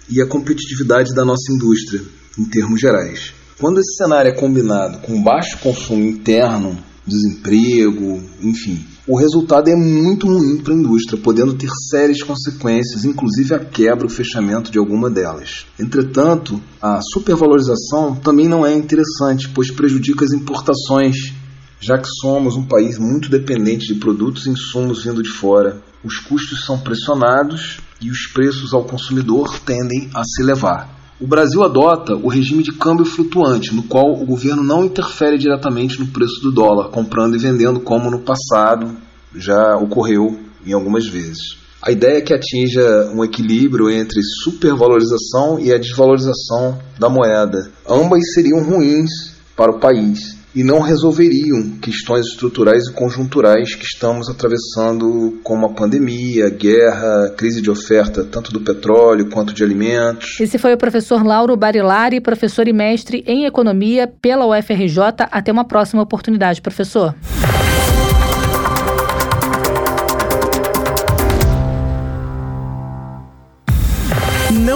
e a competitividade da nossa indústria, em termos gerais. Quando esse cenário é combinado com baixo consumo interno, desemprego, enfim, o resultado é muito ruim para a indústria, podendo ter sérias consequências, inclusive a quebra ou fechamento de alguma delas. Entretanto, a supervalorização também não é interessante, pois prejudica as importações, já que somos um país muito dependente de produtos e insumos vindo de fora. Os custos são pressionados e os preços ao consumidor tendem a se elevar. O Brasil adota o regime de câmbio flutuante, no qual o governo não interfere diretamente no preço do dólar, comprando e vendendo como no passado já ocorreu em algumas vezes. A ideia é que atinja um equilíbrio entre supervalorização e a desvalorização da moeda. Ambas seriam ruins para o país, e não resolveriam questões estruturais e conjunturais que estamos atravessando, como a pandemia, guerra, crise de oferta tanto do petróleo quanto de alimentos. Esse foi o professor Lauro Barilari, professor e mestre em economia pela UFRJ. Até uma próxima oportunidade, professor.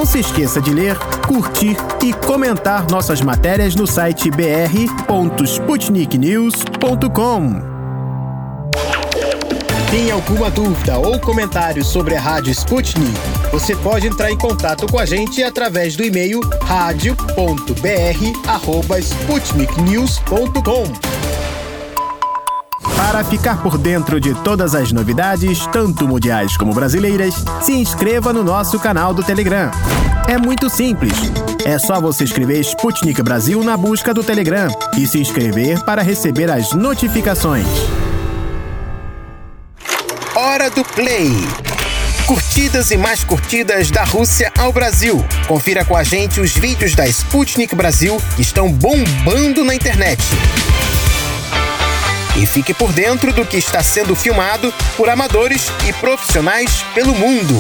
Não se esqueça de ler, curtir e comentar nossas matérias no site br.sputniknews.com. Tem alguma dúvida ou comentário sobre a Rádio Sputnik? Você pode entrar em contato com a gente através do e-mail radio.br@sputniknews.com. Para ficar por dentro de todas as novidades, tanto mundiais como brasileiras, se inscreva no nosso canal do Telegram. É muito simples. É só você escrever Sputnik Brasil na busca do Telegram e se inscrever para receber as notificações. Hora do Play. Curtidas e mais curtidas da Rússia ao Brasil. Confira com a gente os vídeos da Sputnik Brasil que estão bombando na internet e fique por dentro do que está sendo filmado por amadores e profissionais pelo mundo.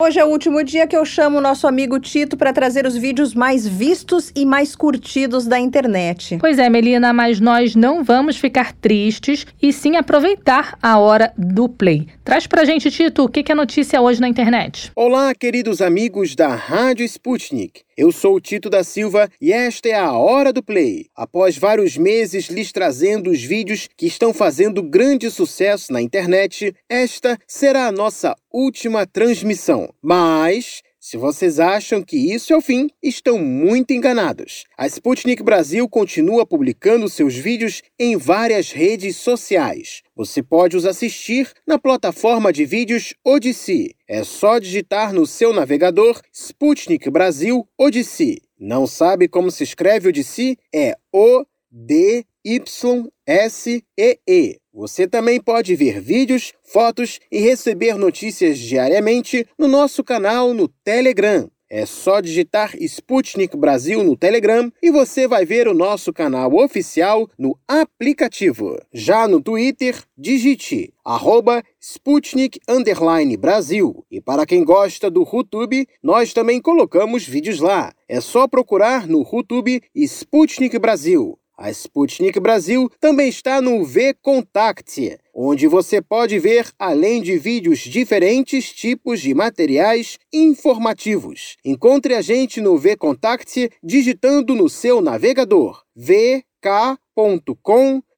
Hoje é o último dia que eu chamo o nosso amigo Tito para trazer os vídeos mais vistos e mais curtidos da internet. Pois é, Melina, mas nós não vamos ficar tristes e sim aproveitar a hora do play. Traz pra gente, Tito, o que é notícia hoje na internet. Olá, queridos amigos da Rádio Sputnik. Eu sou o Tito da Silva e esta é a Hora do Play. Após vários meses lhes trazendo os vídeos que estão fazendo grande sucesso na internet, esta será a nossa última transmissão. Mas se vocês acham que isso é o fim, estão muito enganados. A Sputnik Brasil continua publicando seus vídeos em várias redes sociais. Você pode os assistir na plataforma de vídeos Odyssey. É só digitar no seu navegador Sputnik Brasil Odyssey. Não sabe como se escreve Odyssey? É O-D-Y-S-E-E. Você também pode ver vídeos, fotos e receber notícias diariamente no nosso canal no Telegram. É só digitar Sputnik Brasil no Telegram e você vai ver o nosso canal oficial no aplicativo. Já no Twitter, digite arroba Sputnik Brasil. E para quem gosta do YouTube, nós também colocamos vídeos lá. É só procurar no YouTube Sputnik Brasil. A Sputnik Brasil também está no V-Contact, onde você pode ver, além de vídeos, diferentes tipos de materiais informativos. Encontre a gente no V-Contact digitando no seu navegador vk.com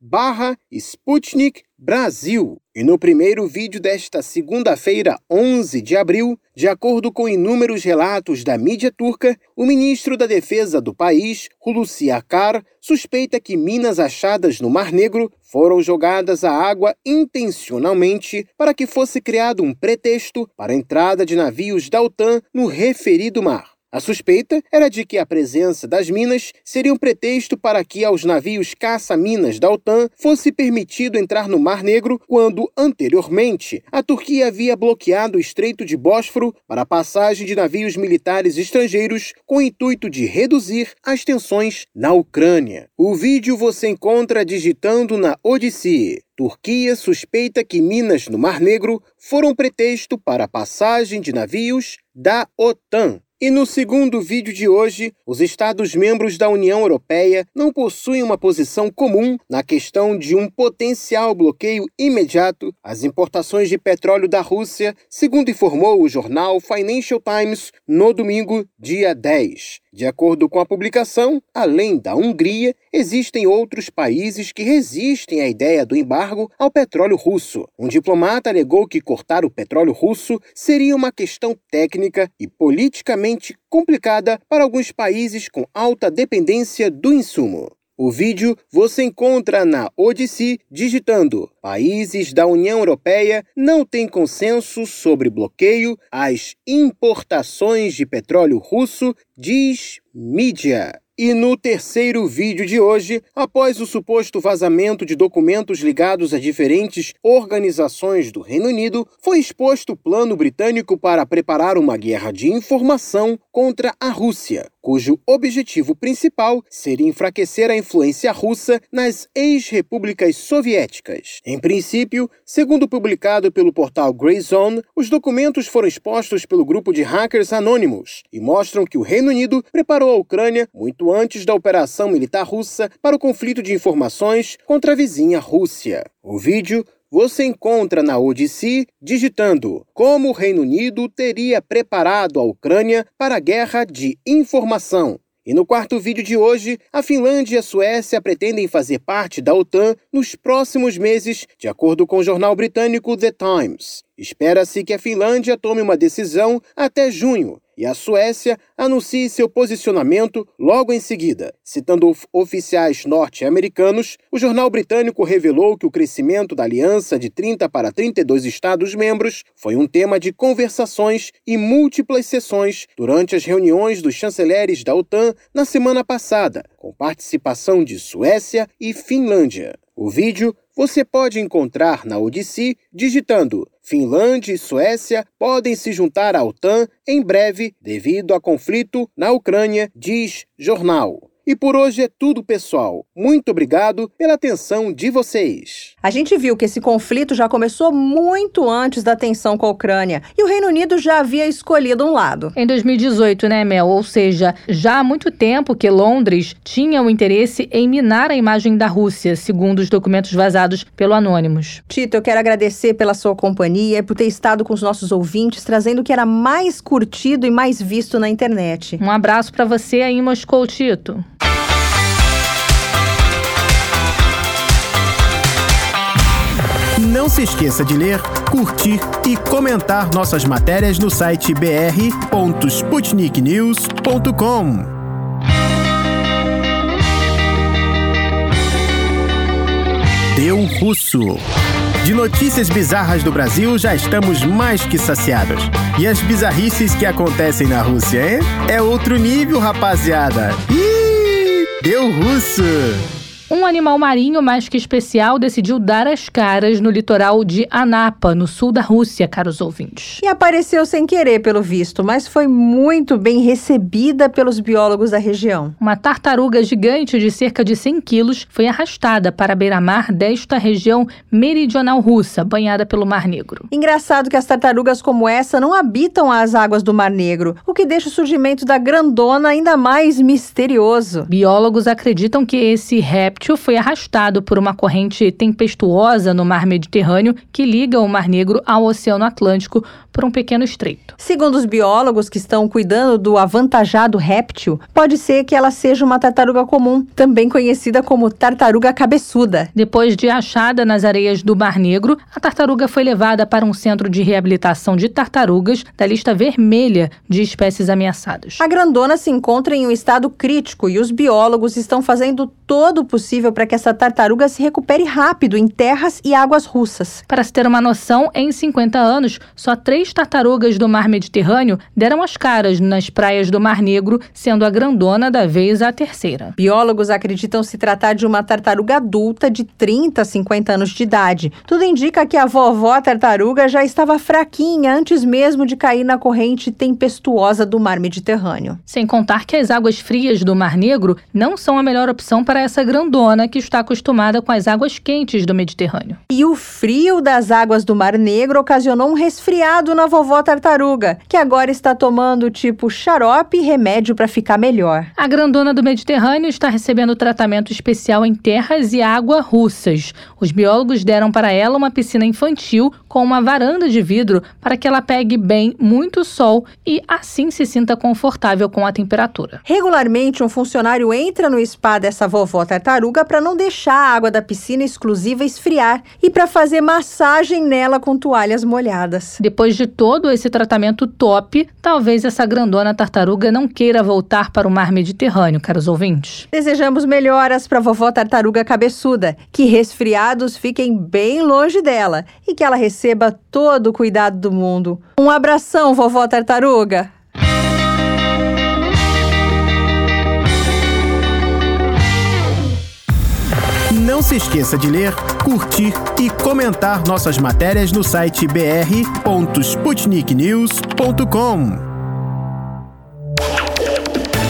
barra Sputnik Brasil. E no primeiro vídeo desta segunda-feira, 11 de abril, de acordo com inúmeros relatos da mídia turca, o ministro da Defesa do país, Hulusi Akar, suspeita que minas achadas no Mar Negro foram jogadas à água intencionalmente para que fosse criado um pretexto para a entrada de navios da OTAN no referido mar. A suspeita era de que a presença das minas seria um pretexto para que aos navios caça-minas da OTAN fosse permitido entrar no Mar Negro quando, anteriormente, a Turquia havia bloqueado o Estreito de Bósforo para a passagem de navios militares estrangeiros com o intuito de reduzir as tensões na Ucrânia. O vídeo você encontra digitando na Odyssey. Turquia suspeita que minas no Mar Negro foram pretexto para a passagem de navios da OTAN. E no segundo vídeo de hoje, os Estados-membros da União Europeia não possuem uma posição comum na questão de um potencial bloqueio imediato às importações de petróleo da Rússia, segundo informou o jornal Financial Times no domingo, dia 10. De acordo com a publicação, além da Hungria, existem outros países que resistem à ideia do embargo ao petróleo russo. Um diplomata alegou que cortar o petróleo russo seria uma questão técnica e politicamente complicada para alguns países com alta dependência do insumo. O vídeo você encontra na Odyssey digitando Países da União Europeia não têm consenso sobre bloqueio às importações de petróleo russo, diz mídia. E no terceiro vídeo de hoje, após o suposto vazamento de documentos ligados a diferentes organizações do Reino Unido, foi exposto o plano britânico para preparar uma guerra de informação contra a Rússia, cujo objetivo principal seria enfraquecer a influência russa nas ex-repúblicas soviéticas. Em princípio, segundo publicado pelo portal Grayzone, os documentos foram expostos pelo grupo de hackers Anonymous e mostram que o Reino Unido preparou a Ucrânia muito antes da operação militar russa para o conflito de informações contra a vizinha Rússia. O vídeo você encontra na Odyssey digitando como o Reino Unido teria preparado a Ucrânia para a guerra de informação. E no quarto vídeo de hoje, a Finlândia e a Suécia pretendem fazer parte da OTAN nos próximos meses, de acordo com o jornal britânico The Times. Espera-se que a Finlândia tome uma decisão até junho e a Suécia anuncie seu posicionamento logo em seguida. Citando oficiais norte-americanos, o jornal britânico revelou que o crescimento da aliança de 30 para 32 Estados-membros foi um tema de conversações e múltiplas sessões durante as reuniões dos chanceleres da OTAN na semana passada, com participação de Suécia e Finlândia. O vídeo você pode encontrar na Odyssey digitando Finlândia e Suécia podem se juntar à OTAN em breve devido a conflito na Ucrânia, diz jornal. E por hoje é tudo, pessoal. Muito obrigado pela atenção de vocês. A gente viu que esse conflito já começou muito antes da tensão com a Ucrânia e o Reino Unido já havia escolhido um lado. Em 2018, né, Mel? Ou seja, já há muito tempo que Londres tinha o interesse em minar a imagem da Rússia, segundo os documentos vazados pelo Anonymous. Tito, eu quero agradecer pela sua companhia e por ter estado com os nossos ouvintes, trazendo o que era mais curtido e mais visto na internet. Um abraço para você aí em Moscou, Tito. Não se esqueça de ler, curtir e comentar nossas matérias no site br.sputniknews.com. Deu Russo. De notícias bizarras do Brasil já estamos mais que saciados. E as bizarrices que acontecem na Rússia, hein? É outro nível, rapaziada. Ih, deu russo! Um animal marinho mais que especial decidiu dar as caras no litoral de Anapa, no sul da Rússia, caros ouvintes. E apareceu sem querer, pelo visto, mas foi muito bem recebida pelos biólogos da região. Uma tartaruga gigante de cerca de 100 quilos foi arrastada para a beira-mar desta região meridional russa, banhada pelo Mar Negro. Engraçado que as tartarugas como essa não habitam as águas do Mar Negro, o que deixa o surgimento da grandona ainda mais misterioso. Biólogos acreditam que esse réptil foi arrastado por uma corrente tempestuosa no mar Mediterrâneo que liga o Mar Negro ao Oceano Atlântico por um pequeno estreito. Segundo os biólogos que estão cuidando do avantajado réptil, pode ser que ela seja uma tartaruga comum, também conhecida como tartaruga cabeçuda. Depois de achada nas areias do Mar Negro, a tartaruga foi levada para um centro de reabilitação de tartarugas da lista vermelha de espécies ameaçadas. A grandona se encontra em um estado crítico e os biólogos estão fazendo todo o possível para que essa tartaruga se recupere rápido em terras e águas russas. Para se ter uma noção, em 50 anos, só três tartarugas do mar Mediterrâneo deram as caras nas praias do Mar Negro, sendo a grandona da vez a terceira. Biólogos acreditam se tratar de uma tartaruga adulta de 30 a 50 anos de idade. Tudo indica que a vovó tartaruga já estava fraquinha antes mesmo de cair na corrente tempestuosa do mar Mediterrâneo. Sem contar que as águas frias do Mar Negro não são a melhor opção para essa grandona que está acostumada com as águas quentes do Mediterrâneo. E o frio das águas do Mar Negro ocasionou um resfriado na vovó tartaruga, que agora está tomando tipo xarope e remédio para ficar melhor. A grandona do Mediterrâneo está recebendo tratamento especial em terras e água russas. Os biólogos deram para ela uma piscina infantil com uma varanda de vidro para que ela pegue bem muito sol e assim se sinta confortável com a temperatura. Regularmente, um funcionário entra no spa dessa vovó tartaruga para não deixar a água da piscina exclusiva esfriar e para fazer massagem nela com toalhas molhadas. Depois de todo esse tratamento top, talvez essa grandona tartaruga não queira voltar para o mar Mediterrâneo, caros ouvintes. Desejamos melhoras para vovó tartaruga cabeçuda, que resfriados fiquem bem longe dela e que ela receba todo o cuidado do mundo. Um abração, vovó tartaruga! Não se esqueça de ler, curtir e comentar nossas matérias no site br.sputniknews.com.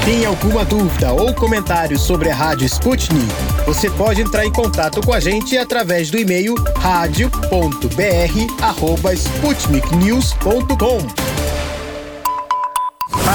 Tem alguma dúvida ou comentário sobre a Rádio Sputnik? Você pode entrar em contato com a gente através do e-mail radio.br@sputniknews.com.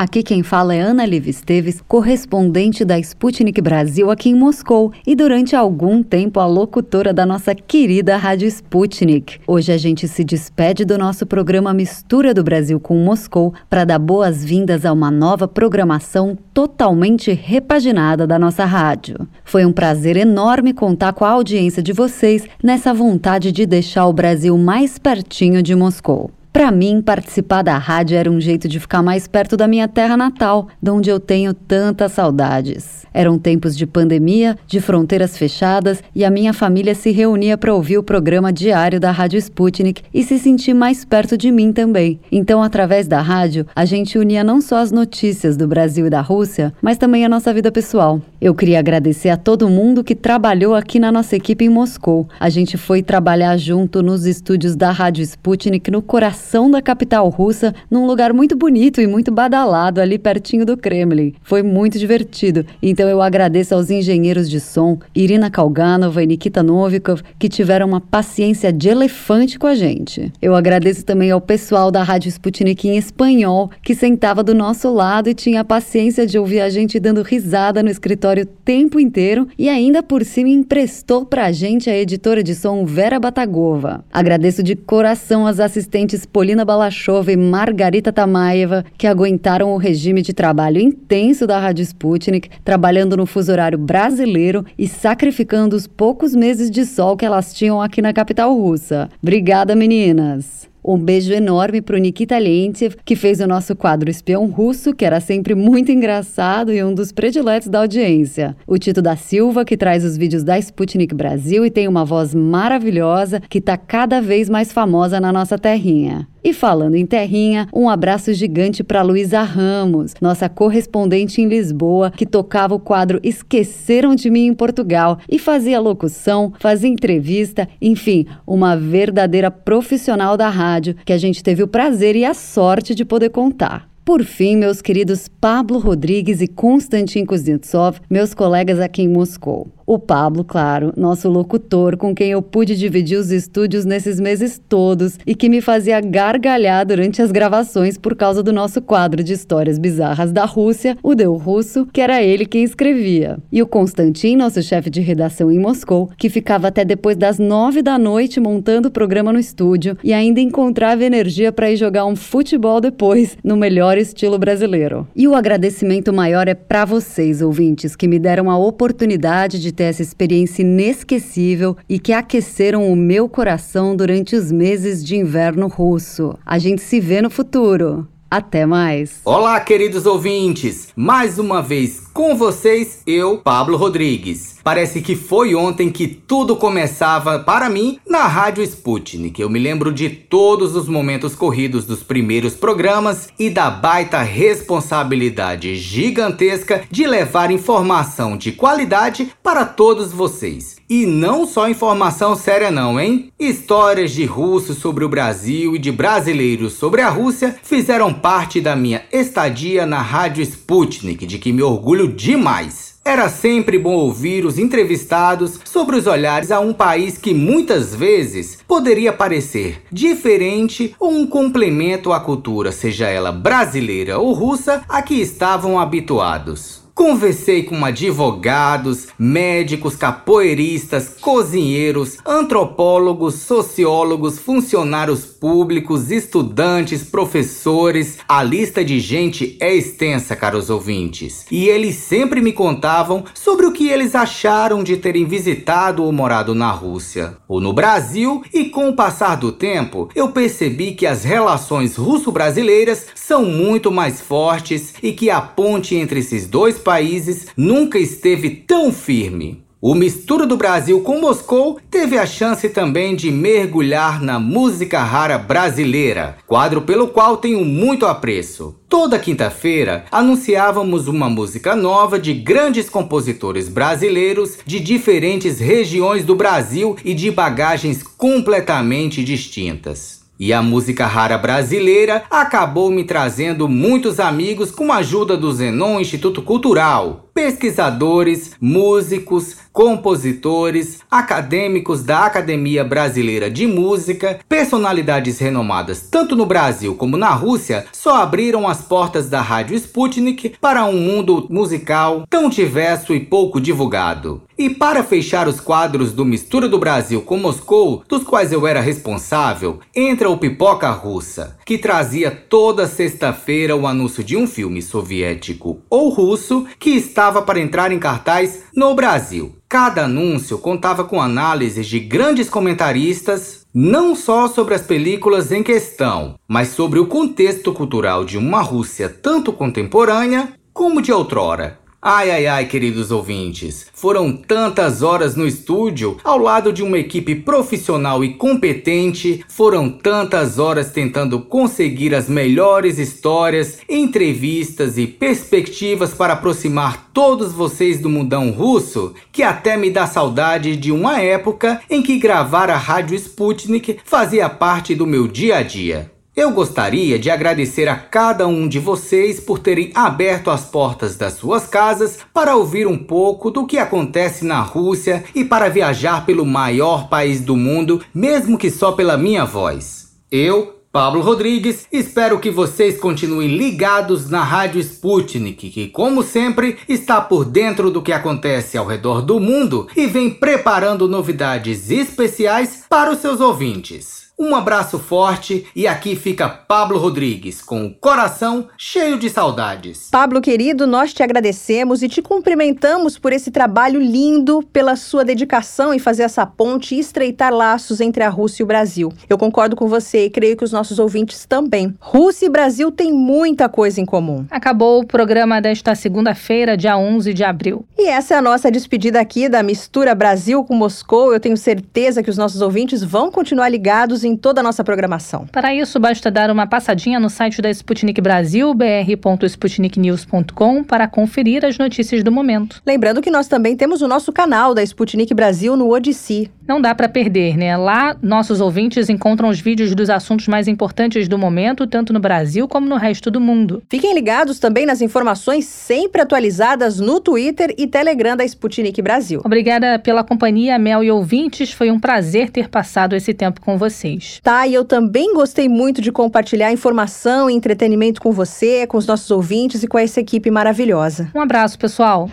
Aqui quem fala é Ana Liv Esteves, correspondente da Sputnik Brasil aqui em Moscou e durante algum tempo a locutora da nossa querida Rádio Sputnik. Hoje a gente se despede do nosso programa Mistura do Brasil com Moscou para dar boas-vindas a uma nova programação totalmente repaginada da nossa rádio. Foi um prazer enorme contar com a audiência de vocês nessa vontade de deixar o Brasil mais pertinho de Moscou. Para mim, participar da rádio era um jeito de ficar mais perto da minha terra natal, de onde eu tenho tantas saudades. Eram tempos de pandemia, de fronteiras fechadas e a minha família se reunia para ouvir o programa diário da Rádio Sputnik e se sentir mais perto de mim também. Então, através da rádio, a gente unia não só as notícias do Brasil e da Rússia, mas também a nossa vida pessoal. Eu queria agradecer a todo mundo que trabalhou aqui na nossa equipe em Moscou. A gente foi trabalhar junto nos estúdios da Rádio Sputnik no coração da capital russa, num lugar muito bonito e muito badalado ali pertinho do Kremlin. Foi muito divertido. Então eu agradeço aos engenheiros de som, Irina Kalganova e Nikita Novikov, que tiveram uma paciência de elefante com a gente. Eu agradeço também ao pessoal da Rádio Sputnik em espanhol, que sentava do nosso lado e tinha a paciência de ouvir a gente dando risada no escritório o tempo inteiro e ainda por cima emprestou pra gente a editora de som Vera Batagova. Agradeço de coração as assistentes Polina Balachova e Margarita Tamaeva, que aguentaram o regime de trabalho intenso da Rádio Sputnik, trabalhando no fuso horário brasileiro e sacrificando os poucos meses de sol que elas tinham aqui na capital russa. Obrigada, meninas! Um beijo enorme para o Nikita Lentiev, que fez o nosso quadro Espião Russo, que era sempre muito engraçado e um dos prediletos da audiência. O Tito da Silva, que traz os vídeos da Sputnik Brasil e tem uma voz maravilhosa que está cada vez mais famosa na nossa terrinha. E falando em terrinha, um abraço gigante para Luísa Ramos, nossa correspondente em Lisboa, que tocava o quadro Esqueceram de Mim em Portugal e fazia locução, fazia entrevista, enfim, uma verdadeira profissional da rádio que a gente teve o prazer e a sorte de poder contar. Por fim, meus queridos Pablo Rodrigues e Konstantin Kuznetsov, meus colegas aqui em Moscou. O Pablo, claro, nosso locutor, com quem eu pude dividir os estúdios nesses meses todos e que me fazia gargalhar durante as gravações por causa do nosso quadro de histórias bizarras da Rússia, o Deu Russo, que era ele quem escrevia. E o Konstantin, nosso chefe de redação em Moscou, que ficava até depois das nove da noite montando o programa no estúdio e ainda encontrava energia para ir jogar um futebol depois, no melhor estilo brasileiro. E o agradecimento maior é para vocês, ouvintes, que me deram a oportunidade de ter essa experiência inesquecível e que aqueceram o meu coração durante os meses de inverno russo. A gente se vê no futuro. Até mais. Olá, queridos ouvintes. Mais uma vez com vocês, eu, Pablo Rodrigues. Parece que foi ontem que tudo começava para mim na Rádio Sputnik. Eu me lembro de todos os momentos corridos dos primeiros programas e da baita responsabilidade gigantesca de levar informação de qualidade para todos vocês. E não só informação séria não, hein? Histórias de russos sobre o Brasil e de brasileiros sobre a Rússia fizeram parte da minha estadia na Rádio Sputnik, de que me orgulho demais. Era sempre bom ouvir os entrevistados sobre os olhares a um país que muitas vezes poderia parecer diferente ou um complemento à cultura, seja ela brasileira ou russa, a que estavam habituados. Conversei com advogados, médicos, capoeiristas, cozinheiros, antropólogos, sociólogos, funcionários públicos, estudantes, professores. A lista de gente é extensa, caros ouvintes. E eles sempre me contavam sobre o que eles acharam de terem visitado ou morado na Rússia ou no Brasil, e com o passar do tempo, eu percebi que as relações russo-brasileiras são muito mais fortes e que a ponte entre esses dois países países nunca esteve tão firme. O Mistura do Brasil com Moscou teve a chance também de mergulhar na música rara brasileira, quadro pelo qual tenho muito apreço. Toda quinta-feira anunciávamos uma música nova de grandes compositores brasileiros de diferentes regiões do Brasil e de bagagens completamente distintas. E a música rara brasileira acabou me trazendo muitos amigos com a ajuda do Zenon Instituto Cultural, pesquisadores, músicos, compositores, acadêmicos da Academia Brasileira de Música, personalidades renomadas tanto no Brasil como na Rússia, só abriram as portas da Rádio Sputnik para um mundo musical tão diverso e pouco divulgado. E para fechar os quadros do Mistura do Brasil com Moscou, dos quais eu era responsável, entra o Pipoca Russa, que trazia toda sexta-feira o anúncio de um filme soviético ou russo que estava para entrar em cartaz no Brasil. Cada anúncio contava com análises de grandes comentaristas, não só sobre as películas em questão, mas sobre o contexto cultural de uma Rússia tanto contemporânea como de outrora. Ai, ai, ai, queridos ouvintes, foram tantas horas no estúdio ao lado de uma equipe profissional e competente, foram tantas horas tentando conseguir as melhores histórias, entrevistas e perspectivas para aproximar todos vocês do mundão russo, que até me dá saudade de uma época em que gravar a Rádio Sputnik fazia parte do meu dia a dia. Eu gostaria de agradecer a cada um de vocês por terem aberto as portas das suas casas para ouvir um pouco do que acontece na Rússia e para viajar pelo maior país do mundo, mesmo que só pela minha voz. Eu, Pablo Rodrigues, espero que vocês continuem ligados na Rádio Sputnik, que, como sempre, está por dentro do que acontece ao redor do mundo e vem preparando novidades especiais para os seus ouvintes. Um abraço forte e aqui fica Pablo Rodrigues com o coração cheio de saudades. Pablo querido, nós te agradecemos e te cumprimentamos por esse trabalho lindo, pela sua dedicação em fazer essa ponte e estreitar laços entre a Rússia e o Brasil. Eu concordo com você e creio que os nossos ouvintes também. Rússia e Brasil têm muita coisa em comum. Acabou o programa desta segunda-feira, dia 11 de abril. E essa é a nossa despedida aqui da mistura Brasil com Moscou. Eu tenho certeza que os nossos ouvintes vão continuar ligados em toda a nossa programação. Para isso, basta dar uma passadinha no site da Sputnik Brasil, br.sputniknews.com, para conferir as notícias do momento. Lembrando que nós também temos o nosso canal da Sputnik Brasil no Odissi. Não dá para perder, né? Lá, nossos ouvintes encontram os vídeos dos assuntos mais importantes do momento, tanto no Brasil como no resto do mundo. Fiquem ligados também nas informações sempre atualizadas no Twitter e Telegram da Sputnik Brasil. Obrigada pela companhia, Mel e ouvintes. Foi um prazer ter passado esse tempo com vocês. Tá, e eu também gostei muito de compartilhar informação e entretenimento com você, com os nossos ouvintes e com essa equipe maravilhosa. Um abraço, pessoal.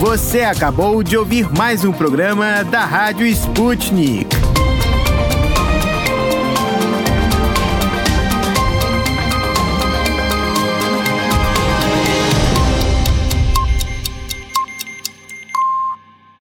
Você acabou de ouvir mais um programa da Rádio Sputnik.